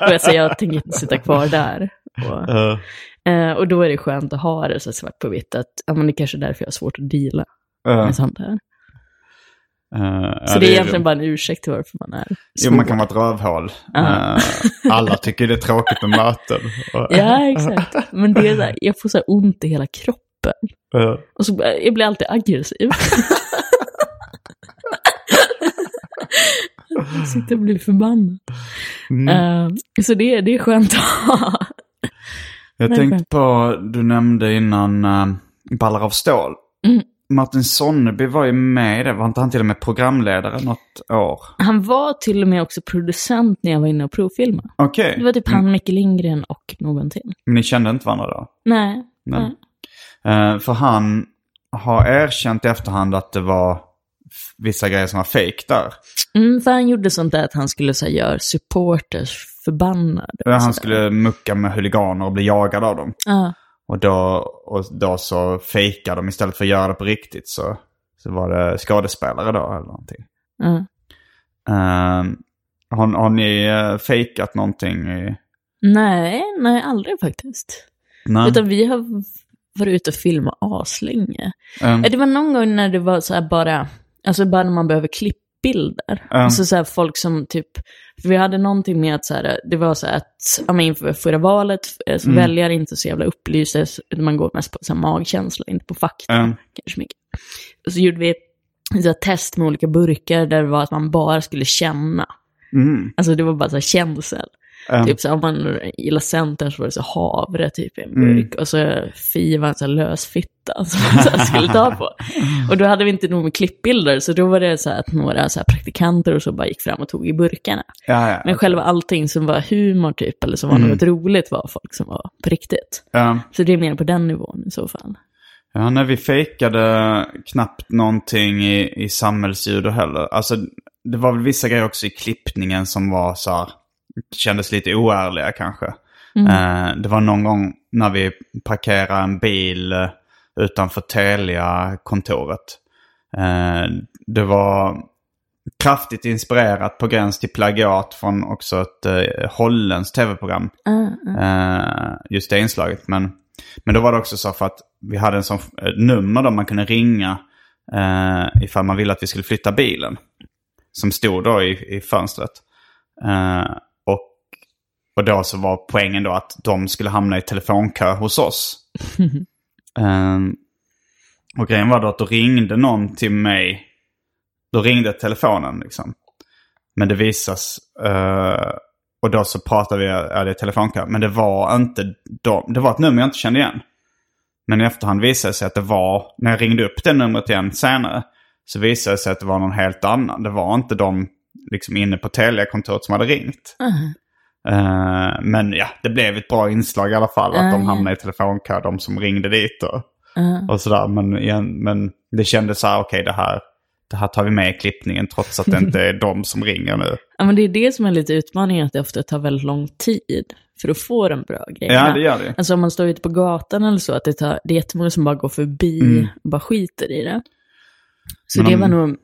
jag säger jag tänker inte sitta kvar där. Och, Uh, eh, och då är det skönt att ha det så svart på vitt. Att ja, men det kanske är därför jag har svårt att deala uh, med sånt här. Uh, Så det är egentligen bara en ursäkt till varför man är Jo, man kan vara ett rövhål. Ja. Eh, alla tycker det är tråkigt med möten. Ja, exakt. Men det är så här, jag får så ont i hela kroppen. eh, Och så jag blir alltid aggressiv. jag sitter och blir förbannad. mm. Eh, så det, det är skönt att ha. Jag tänkte på, du nämnde innan uh, Ballar av stål. Mm. Martin Sonneby var ju med i det. Var inte han till och med programledare något år? Han var till och med också producent när jag var inne och provfilmade. Okej. Det var typ han, Micke Lindgren och någon till. Men ni kände inte varandra då? Nej. Nej. Eh, för han har erkänt i efterhand att det var vissa grejer som var fake där. Mm, för han gjorde sånt där att han skulle så här, göra supporters förbannade. Han skulle mucka med huliganer och bli jagad av dem. Ja. Och då, och då så fejkade de istället för att göra det på riktigt så, så var det skådespelare då eller någonting. ja. Uh, har, har ni uh, fejkat någonting? I... Nej, nej, aldrig faktiskt. Nej. Utan vi har varit ute och filmat aslänge. Ehm, Det var någon gång när det var så här bara, alltså bara när man behöver klippbilder. Ja. Alltså så här folk som typ, för vi hade någonting med att så här, det var så att, ja men inför förra valet, eh, så Mm. väljare inte så jävla upplysta, så man går mest på så här magkänsla, inte på fakta. Ja. Kanske mycket. Och så gjorde vi ett test med olika burkar där det var att man bara skulle känna. mm, Alltså det var bara så här känsel. Ehm, Typ så om man gillar Centern så var det så havre typ i en Mm. burk. Och så Fi var en lösfitta som man så skulle ta på. Och då hade vi inte nog med klippbilder, så då var det så att några så praktikanter och så bara gick fram och tog i burkarna. ja, ja. Men själva allting som var humor typ, eller som var Mm. något roligt var folk som var på riktigt. Ehm, Så det är mer på den nivån i så fall. Ja, när vi fejkade knappt någonting i, i samhällsljud heller. Alltså, det var väl vissa grejer också i klippningen som var så här, kändes lite oärliga kanske. Eh, det var någon gång när vi parkerade en bil eh, utanför Telia-kontoret. Eh, det var kraftigt inspirerat på gräns till plagiat från också ett holländskt tv-program. Eh, just det inslaget. Men, men då var det också så för att vi hade en sån nummer då man kunde ringa ifall man ville att vi skulle flytta bilen. Som stod då i, i fönstret. Eh, och, då så var poängen då att de skulle hamna i telefonkö hos oss. Ehm, och grejen var då att då ringde någon till mig. Då ringde telefonen liksom. Men det visas... eh, och då så pratade vi, ja det är telefonkö. Men det var inte de, Det var ett nummer jag inte kände igen. Men i efterhand visade det sig att det var, när jag ringde upp det numret igen senare. Så visade det sig att det var någon helt annan. Det var inte de liksom inne på Telia-kontoret som hade ringt. Eh, men ja, det blev ett bra inslag i alla fall. Att de hamnade i telefonkö, de som ringde dit och, och sådär. Men, igen, men det kändes så här, okej det här, det här tar vi med i klippningen trots att det inte är de som ringer nu. Ja, men det är det som är lite utmaningen, att det ofta tar väldigt lång tid för att få de bra grejerna. Ja, det gör det. Alltså om man står ute på gatan eller så, att det, tar, det är jättemånga som bara går förbi och bara skiter i det. Så Mm. Men det om- var nog,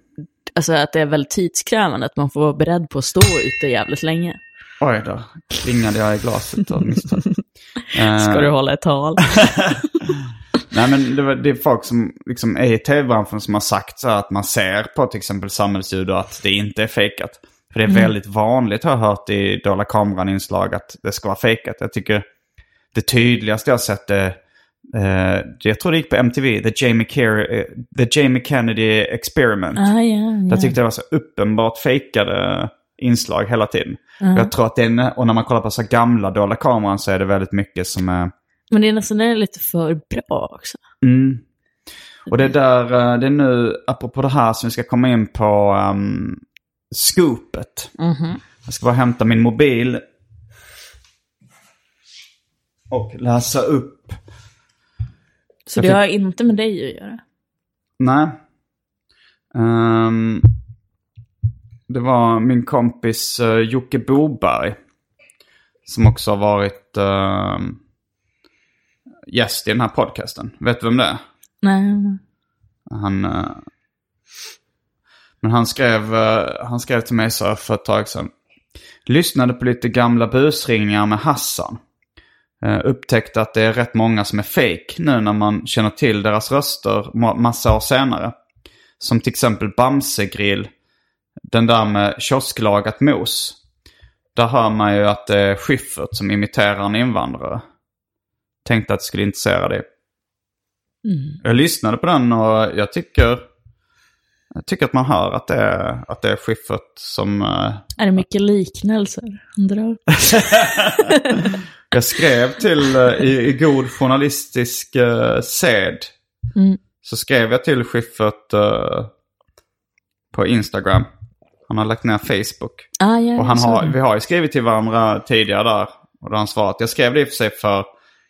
alltså att det är väldigt tidskrävande, att man får vara beredd på att stå ute jävligt länge. Oj, där klingade jag i glaset av misstag. Ska du hålla ett tal? Nej men det, var, det är folk som liksom är i tv-branschen som har sagt så att man ser på till exempel samhällsljud och att det inte är fejkat. För det är väldigt vanligt har jag hört i dolda kameran-inslag att det ska vara fejkat. Jag tycker det tydligaste jag har sett är, eh, jag tror det gick på MTV, The Jamie, Ker- eh, The Jamie Kennedy Experiment. ah, ja, ja. Jag tyckte det var så uppenbart fejkade inslag hela tiden. Jag tror att det är, och när man kollar på så gamla dolda kameran så är det väldigt mycket som är Men det är nästan är lite för bra också. Mm. Och det är där, eh, det är nu, apropå det här som vi ska komma in på, um, scoopet. Jag ska bara hämta min mobil. Och läsa upp. Så Jag det fick- har inte med dig att göra. Nej. Ehm, det var min kompis uh, Jocke Boberg. Som också har varit ehm, gäst i den här podcasten. Vet du vem det är? Nej. Han, eh, men han skrev, eh, han skrev till mig så här för ett tag sedan. Lyssnade på lite gamla busringningar med Hassan. Eh, upptäckte att det är rätt många som är fake nu när man känner till deras röster ma- massa år senare. Som till exempel Bamsegrill. Den där med kiosklagat mos. Där hör man ju att det är Schyffert som imiterar en invandrare. Tänkte att det skulle intressera dig. Jag lyssnade på den och jag tycker, jag tycker att man hör att det är, att det är Schyffert som... eh, Är det mycket liknelser han drar? jag skrev till, eh, i, i god journalistisk uh, sed, Mm. så skrev jag till Schyffert eh, på Instagram. Han har lagt ner Facebook. Ah, ja, Och han har, vi har ju skrivit till varandra tidigare där. Och då har han svarat. Jag skrev det i och för sig för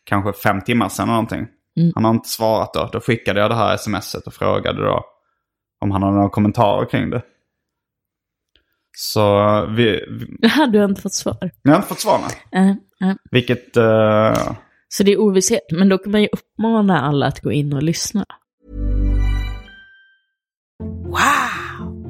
kanske fem timmar sedan eller någonting. Mm. Han har inte svarat då. Då skickade jag det här smset och frågade då om han hade några kommentarer kring det. Så vi, vi Jaha, du inte fått svar. jag har inte fått svar nej. Eh, eh. Vilket, eh, Så det är ovisshet. Men då kan man ju uppmana alla att gå in och lyssna.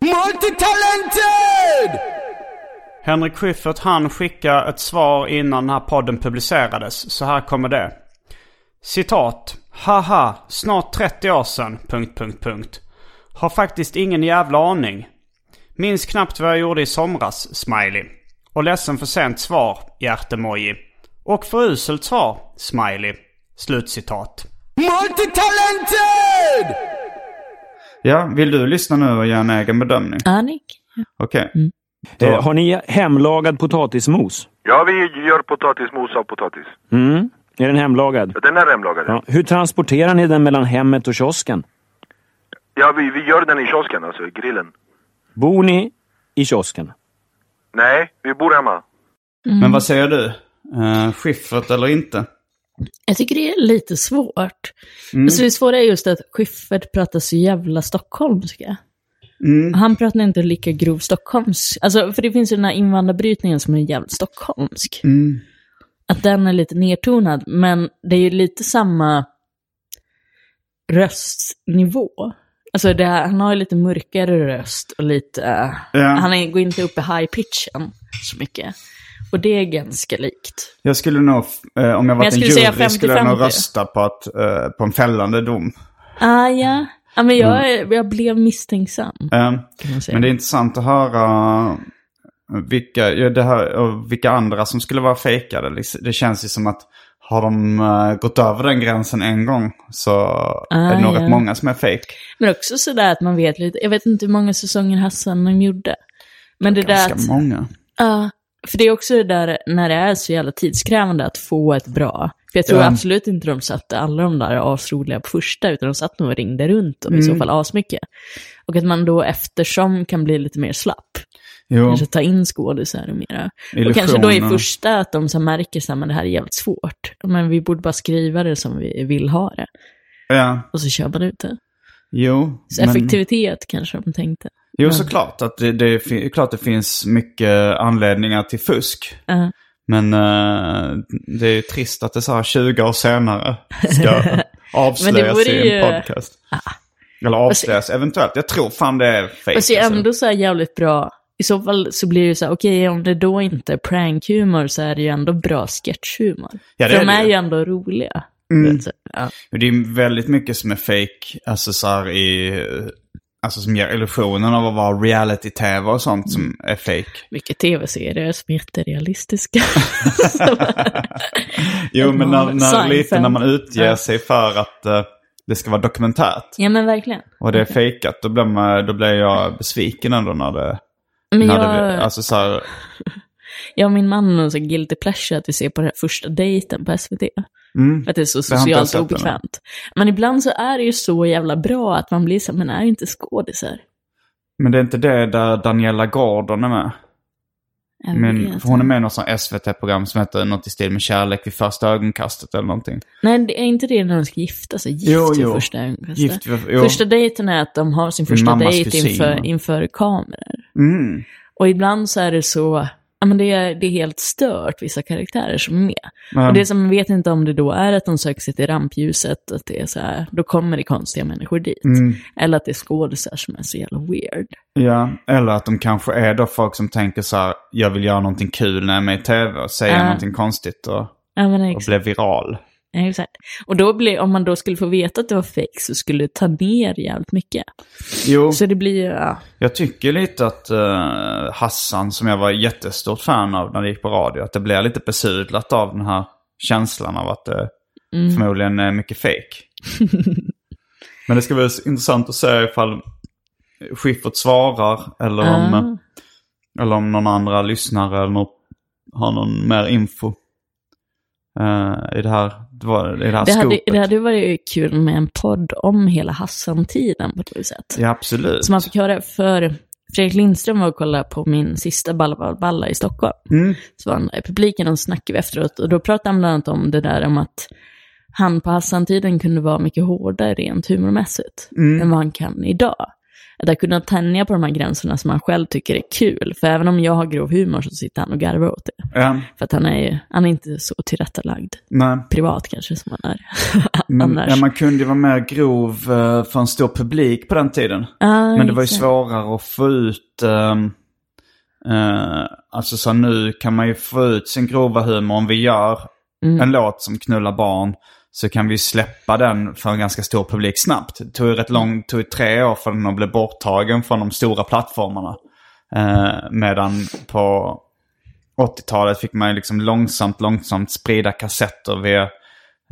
Multitalented! Henrik Schyffert han skickade ett svar innan den här podden publicerades. Så här kommer det. Citat. Haha, snart 30 år sedan... Punkt, punkt, punkt. Har faktiskt ingen jävla aning. Minns knappt vad jag gjorde i somras, smiley. Och ledsen för sent svar, hjärtemoji. Och för uselt svar, smiley. Slutcitat. Multitalented! Ja, vill du lyssna nu och göra en egen bedömning? Annik? Okej. Eh, har ni hemlagad potatismos? Ja, vi gör potatismos av potatis. Mm. Är den hemlagad? Den är hemlagad. Ja. Hur transporterar ni den mellan hemmet och kiosken? Ja, vi, vi gör den i kiosken, alltså i grillen. Bor ni i kiosken? Nej, vi bor hemma. Men vad säger du? Uh, Schyffert eller inte? Jag tycker det är lite svårt. Alltså det svåra är just att Schyffert pratar så jävla stockholmska. Han pratar inte lika grov stockholmsk. Alltså, för det finns ju den här invandrarbrytningen som är jävligt stockholmsk. Att den är lite nertonad, men det är ju lite samma röstnivå. Alltså här- han har ju lite mörkare röst och lite... Ja. Han är, går inte upp i high pitchen så mycket. Och det är ganska likt. Jag skulle nog, eh, om jag var en jury, skulle jag nog 50-50. rösta på, att, eh, på en fällande dom. Ah, ja. ja men jag, är- jag blev misstänksam. Eh, men det är intressant att höra vilka, ja, det här, vilka andra som skulle vara fejkade. Det känns ju som att har de eh, gått över den gränsen en gång så är det nog ja. rätt många som är fake. Men också sådär att man vet lite, jag vet inte hur många säsonger Hassan gjorde. Men det där Ganska att, många. Ja, för det är också det där när det är så jävla tidskrävande att få ett bra. För jag tror Ja. absolut inte de satte alla de där asroliga på första, utan de satt nog och ringde runt dem i så fall asmycket. Och att man då eftersom kan bli lite mer slapp. Jo, Kanske ta in skådisar och mera. Och kanske då i Illusioner. första att de så märker så här, men det här är jävligt svårt. Men vi borde bara skriva det som vi vill ha det. ja, Och så kör man ut det. Jo. Så men- effektivitet kanske de tänkte. Jo, såklart. Att det, det är klart det finns mycket anledningar till fusk. Ja. Men eh, det är ju trist att det så här 20 år senare ska avslöjas i en ju- Ah. podcast. Eller avslöjas eventuellt. Jag tror fan det är fake. Fast det är alltså. ändå så här jävligt bra. I så fall så blir det så här, okej om det då inte är prankhumor så är det ju ändå bra sketchhumor. Ja, det För är de det är ju. ju ändå roliga. Så, ja. Det är väldigt mycket som är fake. Alltså så här i... Alltså som ger illusionen av att vara reality-tv och sånt som är fake. Mycket tv-serier som är jätterealistiska. Jo, men när, när, lite när man utger Ja. sig för att eh, det ska vara dokumentärt. ja men verkligen. Och det är fejkat, då blir, man, då blir jag besviken ändå när det... Men när jag, det alltså så här, jag och min man har sån guilty pleasure att vi ser på den här första dejten på SVT. Mm, För att det är så socialt än. obekvämt. Men ibland så är det ju så jävla bra att man blir så, men är inte skådisar? Men det är inte det där Daniela Gordon är med. Men, hon är med i något sånt SVT-program som heter något i stil med Kärlek vid första ögonkastet eller någonting. Nej, det är inte det när de ska gifta sig. Gift Jo, jo. första ögonkastet. Gift jo. Första dejten är att de har sin första dejt inför, inför kameror. Mm. Och ibland så är det så, men det är, det är helt stört vissa karaktärer som är med. Men, Och det som man vet inte om det då är att de söker sig till rampljuset, att det är så här, då kommer det konstiga människor dit. Mm. Eller att det är skådisar som är så jävla weird. Ja, eller att de kanske är då folk som tänker så här, jag vill göra någonting kul när jag är med i tv och säga Ja. någonting konstigt och, Ja och bli viral. Exakt. Och då blir, om man då skulle få veta att det var fake så skulle det ta ner jävligt mycket. Jo, Så det blir ju, ja. jag tycker lite att eh, Hassan, som jag var jättestort fan av när det gick på radio, att det blir lite besudlat av den här känslan av att det Mm. förmodligen är mycket fake. Men det ska bli intressant att se ifall Schyffert svarar eller om, Ah. eller om någon andra lyssnare eller något, har någon mer info. Eh, I det här, det var, i det här Det hade, det hade varit kul med en podd om hela Hassan-tiden på ett sätt. Ja, absolut. Så man fick höra, för Fredrik Lindström var och kollade på min sista Balla Balla Balla i Stockholm. Mm. Så var han i publiken och snackade vi efteråt. Och då pratade han bland annat om det där om att han på Hassan-tiden kunde vara mycket hårdare rent humormässigt Mm. än vad han kan idag. Att jag kunde tänja på de här gränserna som han själv tycker är kul. För även om jag har grov humor så sitter han och garvar åt det. Ja, För att han är, han är inte så tillrättalagd. nej. Privat kanske som han är. Men, ja, man kunde ju vara mer grov eh, för en stor publik på den tiden. Ah, Men det var ju svårare att få ut... ehm, eh, alltså så nu kan man ju få ut sin grova humor om vi gör Mm. en låt som knullar barn. Så kan vi släppa den för en ganska stor publik snabbt. Det tog rätt lång, tog tre år för den att bli borttagen från de stora plattformarna. Eh, medan på 80-talet fick man liksom långsamt, långsamt sprida kassetter via,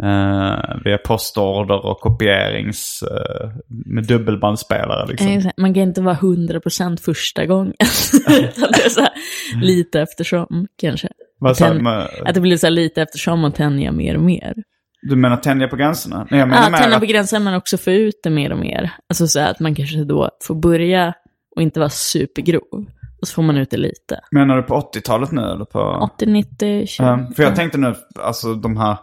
eh, via postorder och kopierings... Eh, med dubbelbandspelare liksom. Man kan inte vara 100% första gången. Här, lite eftersom, kanske. Vad sa du Att det blir så lite eftersom och tänja mer och mer. Du menar tänja på gränserna? Nej, jag menar Ja, tänja på gränsen men också få ut det mer och mer. Alltså så att man kanske då får börja och inte vara supergrov. Och så får man ut det lite. Menar du på 80-talet nu eller på... 80, 90, 20. Ja, för jag tänkte nu, alltså de här,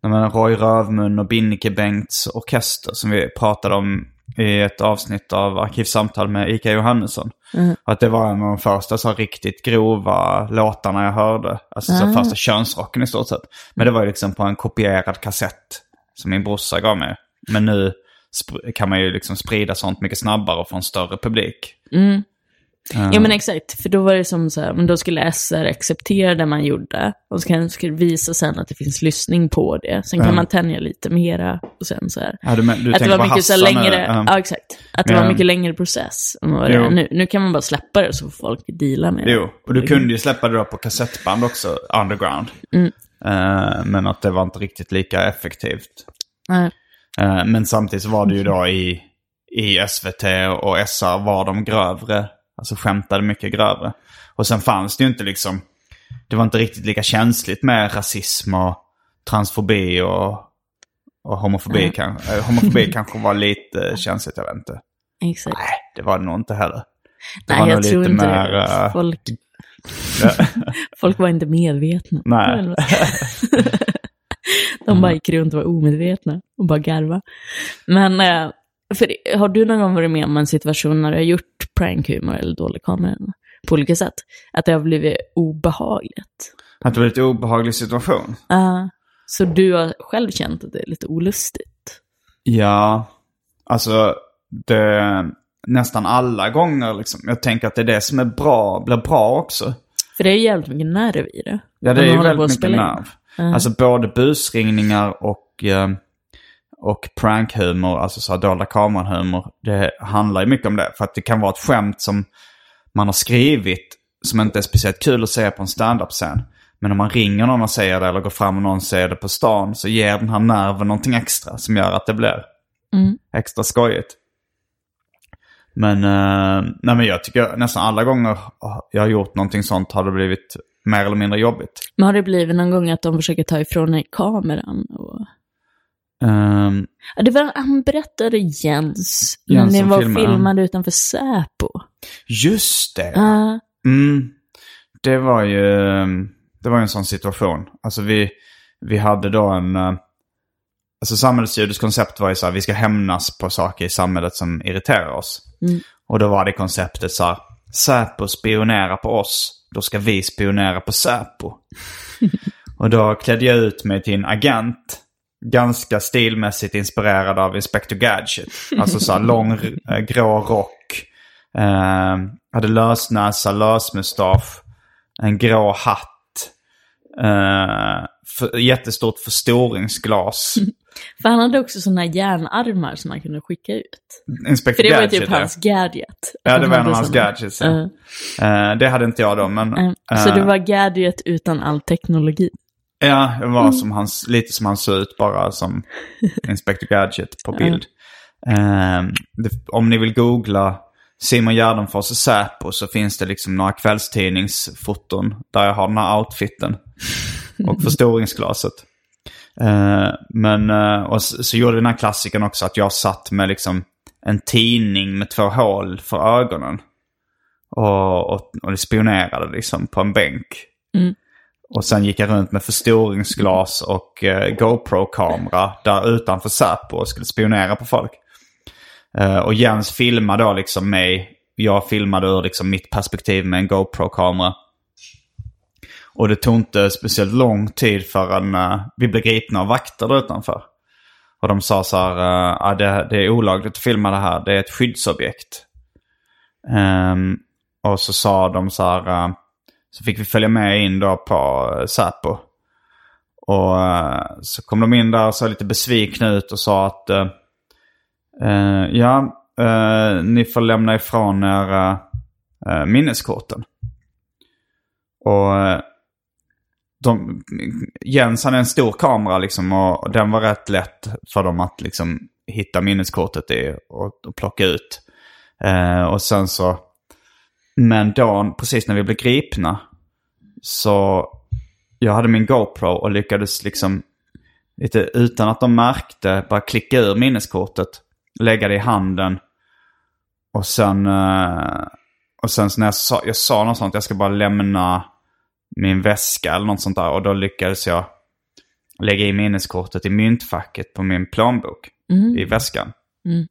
jag menar Roy Rövmun och Binnike Bengts orkester som vi pratade om i ett avsnitt av Arkivsamtal med Ika Johannesson. Mm. Att det var en av de första så riktigt grova låtarna jag hörde. Alltså så Ah. första könsrocken i stort sett. Men det var ju liksom på en kopierad kassett som min brorsa gav mig. Men nu kan man ju liksom sprida sånt mycket snabbare och få en större publik. Mm. Eh, Ja men exakt, för då var det som så här, men då skulle SR acceptera det man gjorde. Och så kan det visa sen att det finns lyssning på det. Sen kan Ja. man tänja lite mera. Och sen så här. Ja, du, du att det var mycket så längre, Ja. ja exakt. Att det var mycket längre process än vad det är nu. Nu kan man bara släppa det så får folk deala med det. Jo, och du kunde ju släppa det då på kassettband också, underground. Mm. Eh, men att det var inte riktigt lika effektivt. Eh, men samtidigt så var det ju då i, i SVT och SR var de grövre. Alltså skämtade mycket grövre. Och sen fanns det ju inte liksom, det var inte riktigt lika känsligt med rasism och transfobi och, och homofobi. Mm. Kan, eh, homofobi kanske var lite känsligt, jag vet inte. Exakt. Nej, det var det nog inte heller. Det Nej, jag tror inte mer, det. eh, Folk, folk var inte medvetna. Nej. De bara gick runt och var omedvetna och bara garva. Men, eh, för, har du någon gång varit med om en situation när du har gjort prankhumor eller dålig kamera på olika sätt? Att det har blivit obehagligt? Att det var lite obehaglig situation. Ja. så du har själv känt att det är lite olustigt? Ja, alltså det, nästan alla gånger liksom. Jag tänker att det är det som är bra, blir bra också. För det är ju jävligt mycket nerv i det. Ja, det är ju väldigt mycket nerv. Ja. Alltså både busringningar och, eh, och prankhumor, alltså så här dolda kameran-humor. Det handlar ju mycket om det. För att det kan vara ett skämt som man har skrivit som inte är speciellt kul att säga på en standup-scen. Men om man ringer någon och säger det eller går fram och någon säger det på stan så ger den här nerven någonting extra som gör att det blir Mm. extra skojigt. Men, eh, nej men jag tycker nästan alla gånger jag har gjort någonting sånt har det blivit mer eller mindre jobbigt. Men har det blivit någon gång att de försöker ta ifrån dig kameran? Och... Ehm, Ja, det var, han berättade Jens, när ni var filmade. utanför Säpo. just det! Ja. Mm, det var ju det var en sån situation. Alltså vi, vi hade då en... eh, Alltså samhällsljudets koncept var ju så här, vi ska hämnas på saker i samhället som irriterar oss. Mm. Och då var det konceptet så här, Säpo spionerar på oss, då ska vi spionera på Säpo. och då klädde jag ut mig till en agent, ganska stilmässigt inspirerad av Inspector Gadget. Alltså så här lång eh, grå rock, eh, hade lösnäsa, lösmustasch, en grå hatt, eh, för, jättestort förstoringsglas. För han hade också sådana järnarmar som man kunde skicka ut. Inspector För det var typ ja. hans gadget. Ja, det var en av hans gadgets. Ja. Ja. Eh, det hade inte jag då, men... Eh, Så det var gadget utan all teknologi. Ja, det var som hans, lite som han såg ut, bara som Inspector Gadget på bild. Eh, det, om ni vill googla Simon Gärdenfors och Säpo så finns det liksom några kvällstidningsfoton där jag har den här outfiten. Och förstoringsglaset. Eh, men, eh, och så, så gjorde den här klassikern också att jag satt med liksom en tidning med två hål för ögonen. Och, och, och spionerade liksom på en bänk. Mm. Och sen gick jag runt med förstoringsglas och eh, GoPro-kamera där utanför Säpo och skulle spionera på folk. Eh, och Jens filmade då liksom mig. Jag filmade ur liksom mitt perspektiv med en GoPro-kamera. Och det tog inte speciellt lång tid förrän eh, vi blev gripna av vakter där utanför. Och de sa så här, eh, ah, det, det är olagligt att filma det här, det är ett skyddsobjekt. Ehm, och så sa de så här, eh, så fick vi följa med in då på eh, Säpo. Och uh, så kom de in där och såg lite besvikna ut och sa att uh, ja, ni får lämna ifrån er minneskorten. Och de, Jens han är en stor kamera liksom och, och den var rätt lätt för dem att liksom hitta minneskortet i och, och plocka ut. Och sen så, men då precis när vi blev gripna så jag hade min GoPro och lyckades liksom lite utan att de märkte bara klicka ur minneskortet, lägga det i handen och sen, eh, och sen så när jag sa, jag sa något sånt, jag ska bara lämna min väska eller något sånt där. Och då lyckades jag lägga i minneskortet i myntfacket på min plånbok Mm. i väskan. Mm.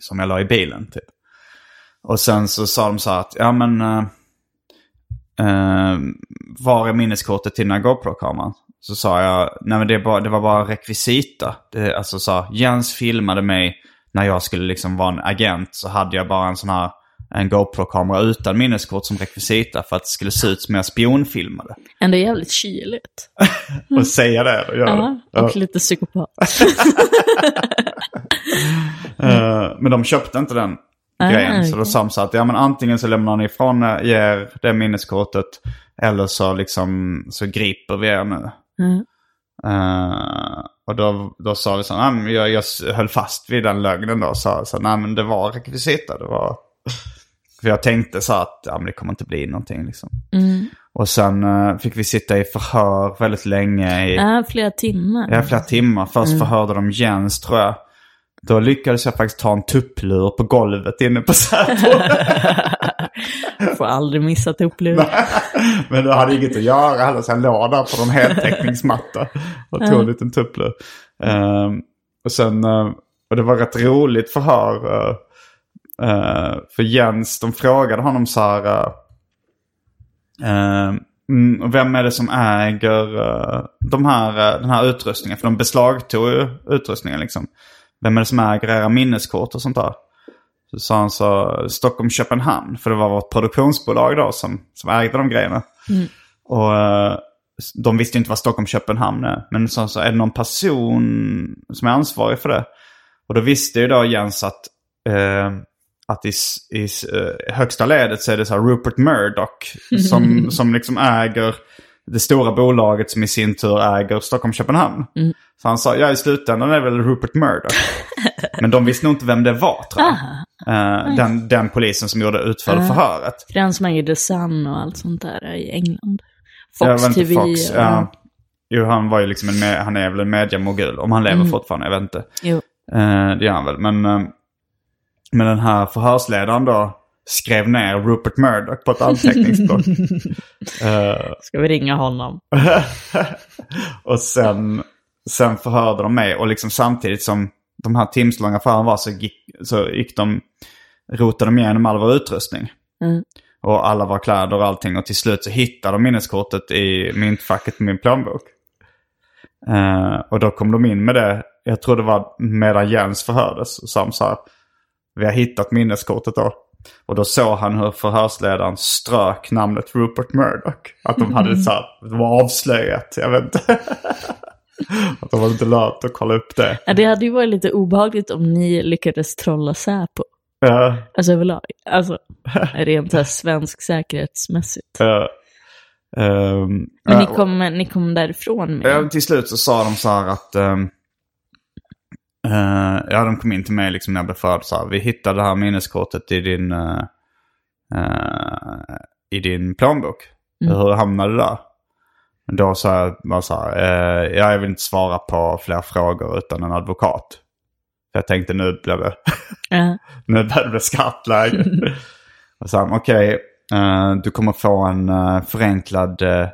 Som jag la i bilen typ. Och sen så sa de så här att, ja men... Uh, uh, var är minneskortet till den här GoPro-kameran? Så sa jag, nej men det, bara, det var bara rekvisita. Det, alltså så, Jens filmade mig när jag skulle liksom vara en agent. Så hade jag bara en sån här en GoPro-kamera utan minneskort som rekvisita för att det skulle se ut som jag spionfilmade. Ändå jävligt kyligt. och säga det och göra Ja, det. och lite psykopat. Eh, men de köpte inte den Ah, grejen. Så då sa så att ja, men antingen så lämnar ni ifrån er det minneskortet eller så, liksom, så griper vi er nu. Mm. Eh, och då, då sa vi så här, jag, jag höll fast vid den lögnen då. Så, så nej men det var rekvisita. Det var... För jag tänkte så att ja, men det kommer inte bli någonting liksom. Mm. Och sen eh, fick vi sitta i förhör väldigt länge. I, Ja, flera timmar. Ja, flera timmar. Först förhörde de Jens tror jag. Då lyckades jag faktiskt ta en tupplur på golvet inne på Säpo. Får aldrig missa tupplur. Men det hade inget att göra heller så jag låg där på någon heltäckningsmatta och tog en liten tupplur. Ehm, och sen, eh, och det var rätt roligt förhör. Uh, för Jens, de frågade honom så här. eh, ehm, mm, vem är det som äger de här, den här utrustningen? För de beslagtog ju utrustningen liksom. Vem är det som äger era minneskort och sånt där? Så sa han så Stockholm Köpenhamn. För det var vårt produktionsbolag då som, som ägde de grejerna. Och eh, de visste inte vad Stockholm Köpenhamn är. Men så, så är det någon person som är ansvarig för det. Och då visste ju då Jens att, eh, att i, i eh, högsta ledet så är det så här Rupert Murdoch som, som liksom äger det stora bolaget som i sin tur äger Stockholm Köpenhamm. Så han sa, ja i slutändan är det väl Rupert Murdoch. Men de visste nog inte vem det var tror jag. Eh, den, den polisen som gjorde utförde förhöret. För den som äger The Sun och allt sånt där i England. Jag Fox inte, TV. Fox, och- ja. Jo, han var ju liksom en, med, han är väl en mediamogul. Om han lever fortfarande, jag vet inte. Jo. Eh, det gör han väl. Men, eh, men den här förhörsledaren då skrev ner Rupert Murdoch på ett anteckningsblock. Eh, Ska vi ringa honom? och sen, sen förhörde de mig. Och liksom samtidigt som de här timslånga förhören var så gick, så gick de, rotade de igenom all vår utrustning. Mm. Och alla våra kläder och allting. Och till slut så hittade de minneskortet i myntfacket på min plånbok. Eh, och då kom de in med det. Jag tror det var medan Jens förhördes. Och sa så här. Vi har hittat minneskortet då. Och då såg han hur förhörsledaren strök namnet Rupert Murdoch. Att de hade så här, det var avslöjat. Jag vet inte. att de var inte lönt att kolla upp det. Ja, det hade ju varit lite obehagligt om ni lyckades trolla Säpo. Uh, Alltså överlag. Alltså, rent här svensk säkerhetsmässigt. uh, um, Men ni kom, ni kom därifrån med... Ja, till slut så sa de så här att... ehm, eh, ja, de kom in till mig liksom när jag blev född. Så här, vi hittade det här minneskortet i din, eh, eh, i din plånbok. Hur hamnade det där? Då sa jag bara så här, eh, ja, jag vill inte svara på fler frågor utan en advokat. För jag tänkte nu blev det, Ja. nu börjar det bli skarpt läge. Och sa okej, eh, du kommer få en eh, förenklad... eh,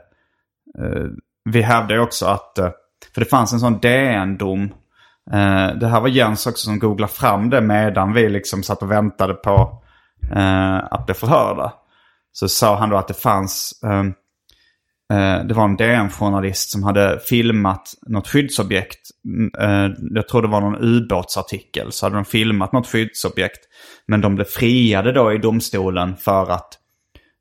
vi hävdar ju också att, för det fanns en sån DN-dom. Eh, det här var Jens också som googlade fram det medan vi liksom satt och väntade på eh, att bli förhörda. Så sa han då att det fanns, eh, eh, det var en DN-journalist som hade filmat något skyddsobjekt. Mm, eh, jag tror det var någon ubåtsartikel. Så hade de filmat något skyddsobjekt. Men de blev friade då i domstolen för att,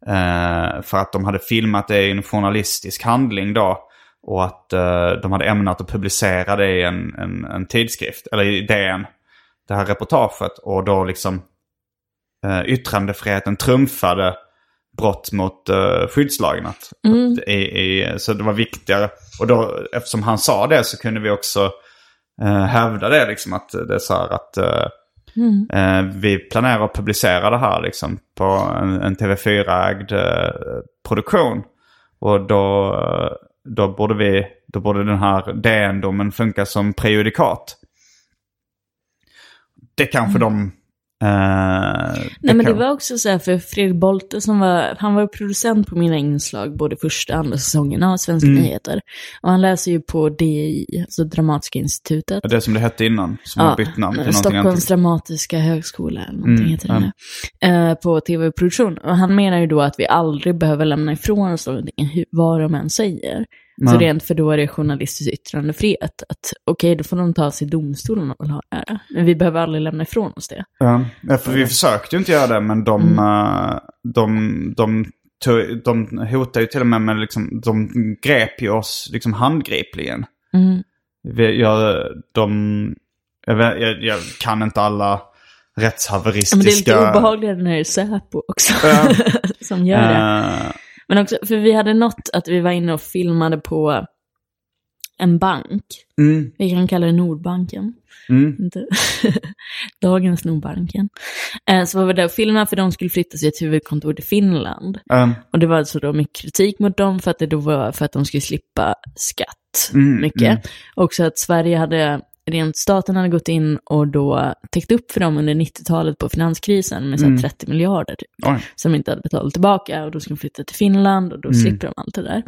eh, för att de hade filmat det i en journalistisk handling då. Och att eh, de hade ämnat att publicera det i en, en, en tidskrift, eller i DN. Det här reportaget. Och då liksom eh, yttrandefriheten trumfade brott mot uh, skyddslagen. Att, att i, i, så det var viktigare. Och då, eftersom han sa det så kunde vi också uh, hävda det. Liksom, att det är så här att uh, eh, vi planerar att publicera det här liksom, på en, en TV4-ägd uh, produktion. Och då, då, borde vi, då borde den här DN-domen funka som prejudikat. Det kanske de... eh, Nej men det var också så här för Fredrik Bolte som var, han var producent på mina inslag både första och andra säsongerna av Svenska Mm. nyheter. Och han läser ju på DI, alltså Dramatiska institutet. Det som det hette innan, som har bytt namn till någonting Stockholms annat. dramatiska högskola eller någonting Mm, heter det nu. Eh, på tv-produktion. Och han menar ju då att vi aldrig behöver lämna ifrån oss någonting, vad de än säger. Så rent för då är det journalistisk yttrandefrihet. Att okej, då får de ta sig i domstolen och vill ha det här. Men vi behöver aldrig lämna ifrån oss det. Ja, Ja, för vi försökte ju inte göra det, men de, Mm. eh, de, de, tog, de hotade ju till och med med liksom, de grep ju oss liksom handgripligen. Mm. Vi, jag, de, jag, vet- jag, jag kan inte alla Ja, Men det är rättshaveristiska... lite obehagligare när det är Säpo också. Som gör det. Men också, för vi hade något att vi var inne och filmade på en bank. mm, Vi kan kalla det Nordbanken. mm, dagens Nordbanken. Eh, så var vi där och filmade för de skulle flytta sitt huvudkontor till Finland. eh, Och det var alltså då mycket kritik mot dem för att det då var för att de skulle slippa skatt. Mm, mycket. mm. Också att Sverige hade, rent staten hade gått in och då täckt upp för dem under 90-talet på finanskrisen med så Mm. 30 miljarder typ, oj. som inte hade betalat tillbaka. Och då skulle de flytta till Finland och då Mm. slipper de allt det där.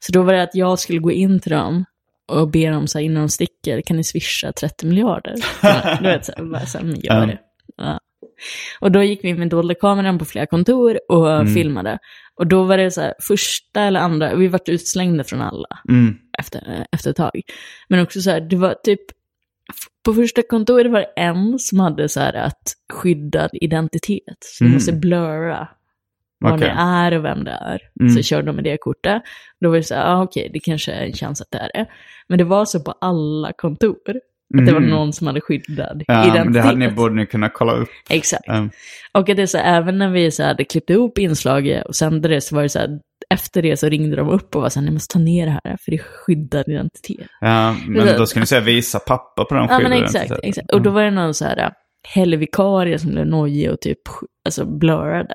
Så då var det att jag skulle gå in till dem och be dem så här, innan de sticker, kan ni swisha 30 miljarder? Ja, du vet, så här, bara så här, men gör det. Ja. Och då gick vi med dolda kameran på flera kontor och Mm. filmade. Och då var det så här, första eller andra, vi vart utslängda från alla Mm, efter, efter ett tag. Men också så här, det var typ, på första kontoret var det en som hade så här att skyddad identitet. Så du Mm. måste blurra vad Okej. det är och vem det är. Mm. Så körde de med det kortet. Då var det så här, ah, okej, det kanske är en chans att det är det. Men det var så på alla kontor. Att det var Mm. någon som hade skyddad Ja, identitet. men det hade ni, borde ni kunna kolla upp. Exakt. Um, Och att det är så även när vi så hade klippt ihop inslaget och sände det så var det så här, efter det så ringde de upp och var så här, ni måste ta ner det här för det är skyddad identitet. ja, men då ska ni säga visa papper på den Ja men skyddade exakt, identiteten. exakt. Och då var det någon så här helgvikarie som blev nojig och typ alltså blurrade.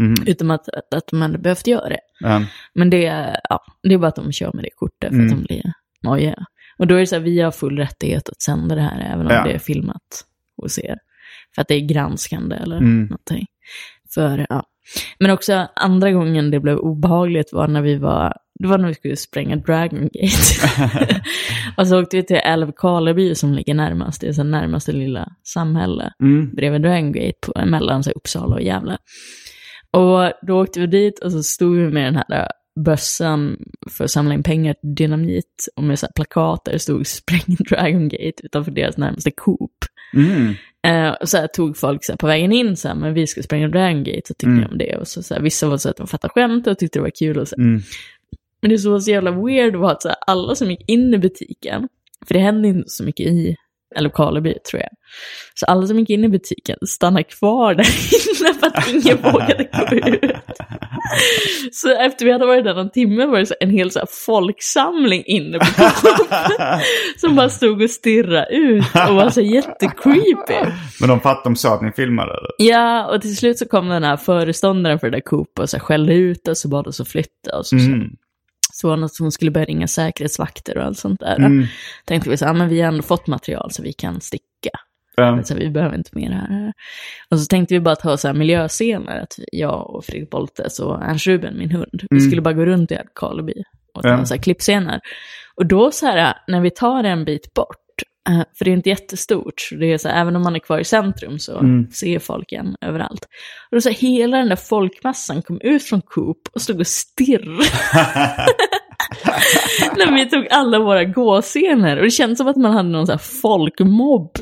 Mm, Utan att, att, att de hade behövt göra det. ja, Men det, är- ja, det är bara att de kör med det kortet för Mm. att de blir nojiga. Och då är det så här, vi har full rättighet att sända det här även om Ja. det är filmat hos er. För att det är granskande eller Mm. någonting. För, ja. Men också andra gången det blev obehagligt var när vi var, det var när vi skulle spränga Dragon Gate. och så åkte vi till Älvkarleby som ligger närmast, det är så närmaste lilla samhälle mm, bredvid Dragon Gate på, mellan så Uppsala och Gävle. Och då åkte vi dit och så stod vi med den här bössan för att samla in pengar till dynamit och med så plakat där det stod spräng Dragon Gate utanför deras närmaste Coop. mm, Eh, och så här, tog folk så här, på vägen in så här, men vi ska spränga Dragon Gate och tyckte Mm. om det. Och så, så här, vissa var så att de fattade skämt och tyckte det var kul. Och så. mm. Men det som var så jävla weird var att så alla som gick in i butiken, för det hände inte så mycket i Älvkarleby tror jag. Så alla som gick in i butiken stannade kvar där inne för att ingen vågade gå ut. Så efter vi hade varit där någon timme var det så en hel så folksamling inne på som bara stod och stirrade ut och var så jättecreepy. Men de fattade, de sa att ni filmade eller? Ja, och till slut så kom den här föreståndaren för det där Coop och så skällde ut oss och bad oss att flytta. Och så, så. Mm. Så att hon skulle börja ringa säkerhetsvakter och allt sånt där. Mm. Tänkte vi så här, men vi har ändå fått material så vi kan sticka. Ja. Så vi behöver inte mer här. Och så tänkte vi bara ta så här miljöscener, att jag och Fredrik Boltes och Ernst Ruben, min hund, vi skulle bara gå runt i Älvkarleby och ta Mm. Så här klippscener. Och då så här, när vi tar en bit bort, för det är inte jättestort, så det är så här, även om man är kvar i centrum så Mm. ser folk en överallt. Och då så här, hela den där folkmassan kom ut från Coop och stod och stirrade. när vi tog alla våra gåscener. Och det kändes som att man hade någon så här folkmobb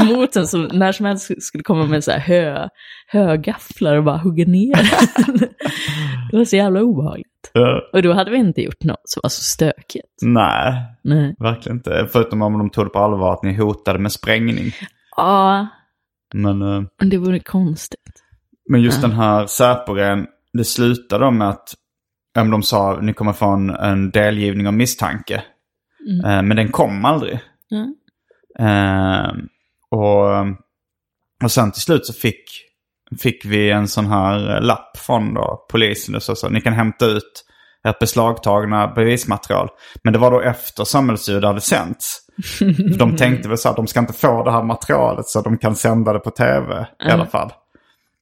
emot en som när som helst skulle komma med så här hö, högafflar och bara hugga ner. det var så jävla obehagligt. Ja. Och då hade vi inte gjort något som var så stökigt. Nej, Nej. verkligen inte. Förutom om de tog det på allvar att ni hotade med sprängning. Ja, Men, eh, men det vore konstigt. men just den här Säpo-grejen, det slutade med att om de sa ni kommer få en, en delgivning av misstanke. Eh, men den kom aldrig. Mm. Eh, och, och sen till slut så fick, fick vi en sån här lapp från då, polisen. Och så, så, ni kan hämta ut ert beslagtagna bevismaterial. Men det var då efter samhällsljud hade sänts. För de tänkte väl så att de ska inte få det här materialet så de kan sända det på tv i alla fall.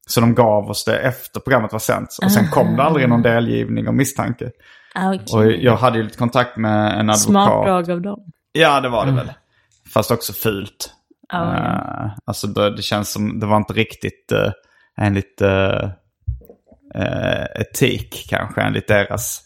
Så de gav oss det efter programmet var sänt. Och sen kom det aldrig någon delgivning om misstanke. Ah, okej. Och jag hade ju lite kontakt med en advokat. Smart drag av dem. Ja, det var det väl. Fast också fult. Ja, ja. Eh, alltså det, det känns som, det var inte riktigt uh, enligt uh, uh, etik kanske, enligt deras,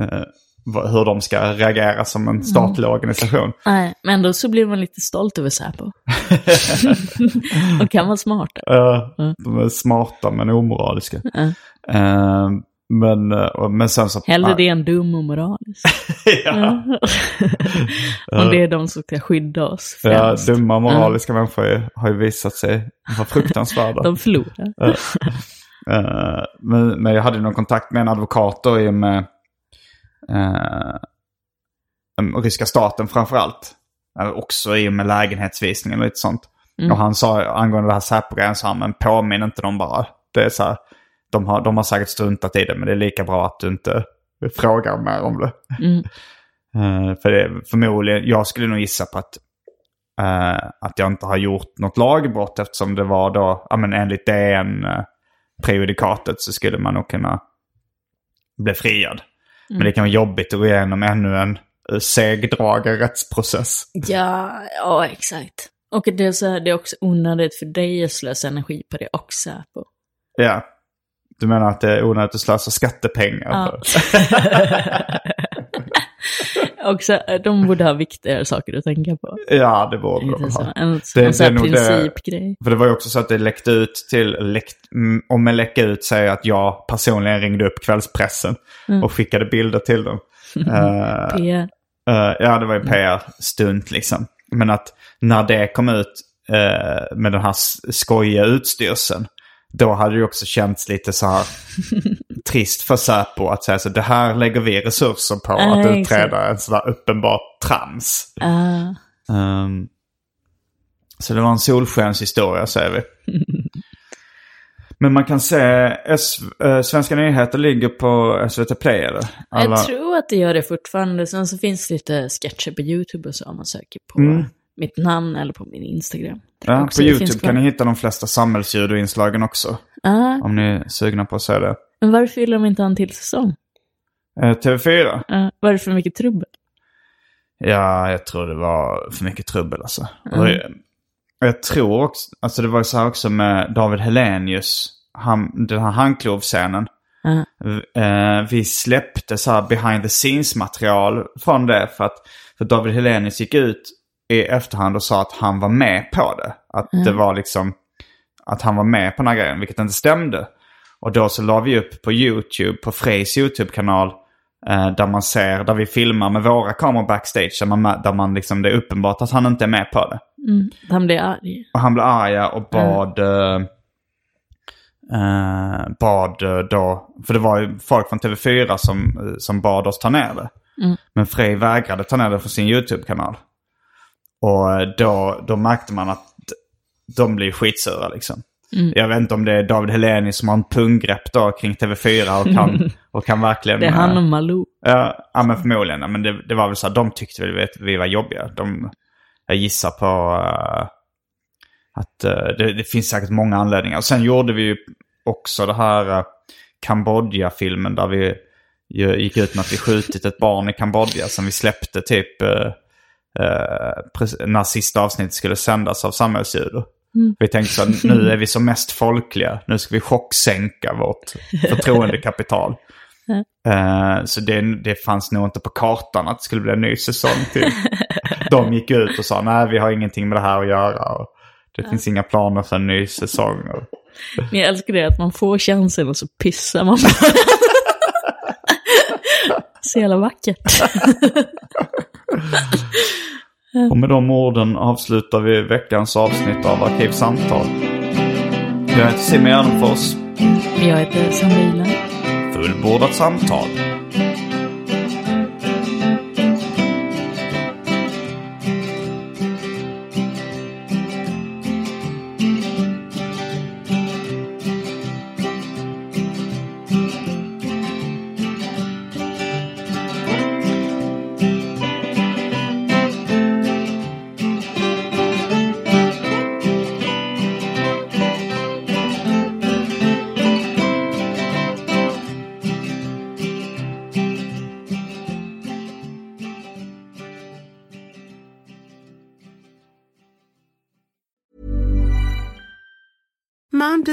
uh, vad- hur de ska reagera som en statlig organisation. Nej, men ändå så blir man lite stolt över Säpo. De kan vara smarta. Uh, De är smarta men omoraliska. Ja. Eh, men, uh, men sen så... Hellre det än dum och moralisk. ja, Om det är de som ska skydda oss ja, främst. dumma moraliska människor har ju visat sig vara fruktansvärda. De förlorar. Eh, men, men jag hade någon kontakt med en advokat då i och med uh, ryska staten framförallt. Uh, också i och med lägenhetsvisningen och lite sånt. Och han sa angående det här Säpo-grejen, sa han, men påminn inte dem bara. Det är så här, de har, de har säkert struntat i det, men det är lika bra att du inte frågar mer om det. Mm. Eh, för det förmodligen, jag skulle nog gissa på att, eh, att jag inte har gjort något lagbrott eftersom det var då, ja men enligt DN uh, prejudikatet så skulle man nog kunna bli friad. Men det kan vara jobbigt att gå igenom ännu en uh, segdragen rättsprocess. Ja, ja exakt. Och det är, så här, det är också onödigt för dig att slösa energi på det och Säpo. Ja. Du menar att det är onödigt att slösa skattepengar? Ja. också, de borde ha viktigare saker att tänka på. ja, det borde de ha. en, Det- en sån principgrej. För det var ju också så att det läckte ut till, läckt, mm, om jag läcka ut säger att jag personligen ringde upp kvällspressen och skickade bilder till dem. Eh, PR. eh, ja, det var ju PR-stunt liksom. Men att när det kom ut eh, med den här skojiga utstyrseln, då hade det också känts lite så här trist för Säpo att säga så det här lägger vi resurser på Ja, att utreda en sån där uppenbar trams. Ah, Ehm, så det var en solskenshistoria säger vi. Men man kan se, S, eh, Svenska nyheter ligger på SVT Play eller? Alla- Jag tror att det gör det fortfarande. Sen så finns det lite sketcher på YouTube och så om man söker på Mm. Mitt namn eller på min Instagram. ja, på YouTube kan ni hitta de flesta samhällsljud och inslagen också. Ah, Om ni är sugna på att se det. men varför vill de inte ha en till säsong? Eh, TV4? Ah, vad är det för mycket trubbel? Ja, jag tror det var för mycket trubbel alltså. Och jag, jag tror också, alltså det var ju så här också med David Helenius, han, den här handklovscenen. Ah, Eh, vi släppte så här behind the scenes material från det för att för David Helenius gick ut i efterhand och sa att han var med på det. Att det var liksom att han var med på den här grejen, vilket inte stämde. Och då så la vi upp på YouTube, på Frejs YouTube-kanal, eh, där man ser, där vi filmar med våra kameror backstage, där man, där man liksom, det är uppenbart att han inte är med på det. mm, han blir arg. Och han blev arga och bad... eh, eh, bad eh, då... För det var ju folk från TV4 som, eh, som bad oss ta ner det. Men Frej vägrade ta ner det från sin YouTube-kanal. Och då, då märkte man att de blev skitsura liksom. Jag vet inte om det är David Heleni som har en punggrepp då kring TV4 och kan, och kan verkligen... Det är han eh, och Malou. Ja, ja men förmodligen. Men det, det var väl så att de tyckte väl att vi var jobbiga. De, jag gissar på eh, att eh, det, det finns säkert många anledningar. Och sen gjorde vi ju också det här uh, Kambodja-filmen där vi gick ut med att vi skjutit ett barn i Kambodja som vi släppte typ uh, när sista avsnittet skulle sändas av Samhällsljud. Vi tänkte så att nu är vi som mest folkliga. Nu ska vi chocksänka vårt förtroendekapital. Eh, så det, det fanns nog inte på kartan att det skulle bli en ny säsong till. De gick ut och sa nej vi har ingenting med det här att göra. Och det finns inga planer för en ny säsong. Och, Men jag älskar det att man får chansen och så pissar man bara. Så jävla vackert. och med de orden avslutar vi veckans avsnitt av Arkivsamtal. Jag heter Simon Gärdenfors. Jag heter Sandrina. Fullbordat samtal.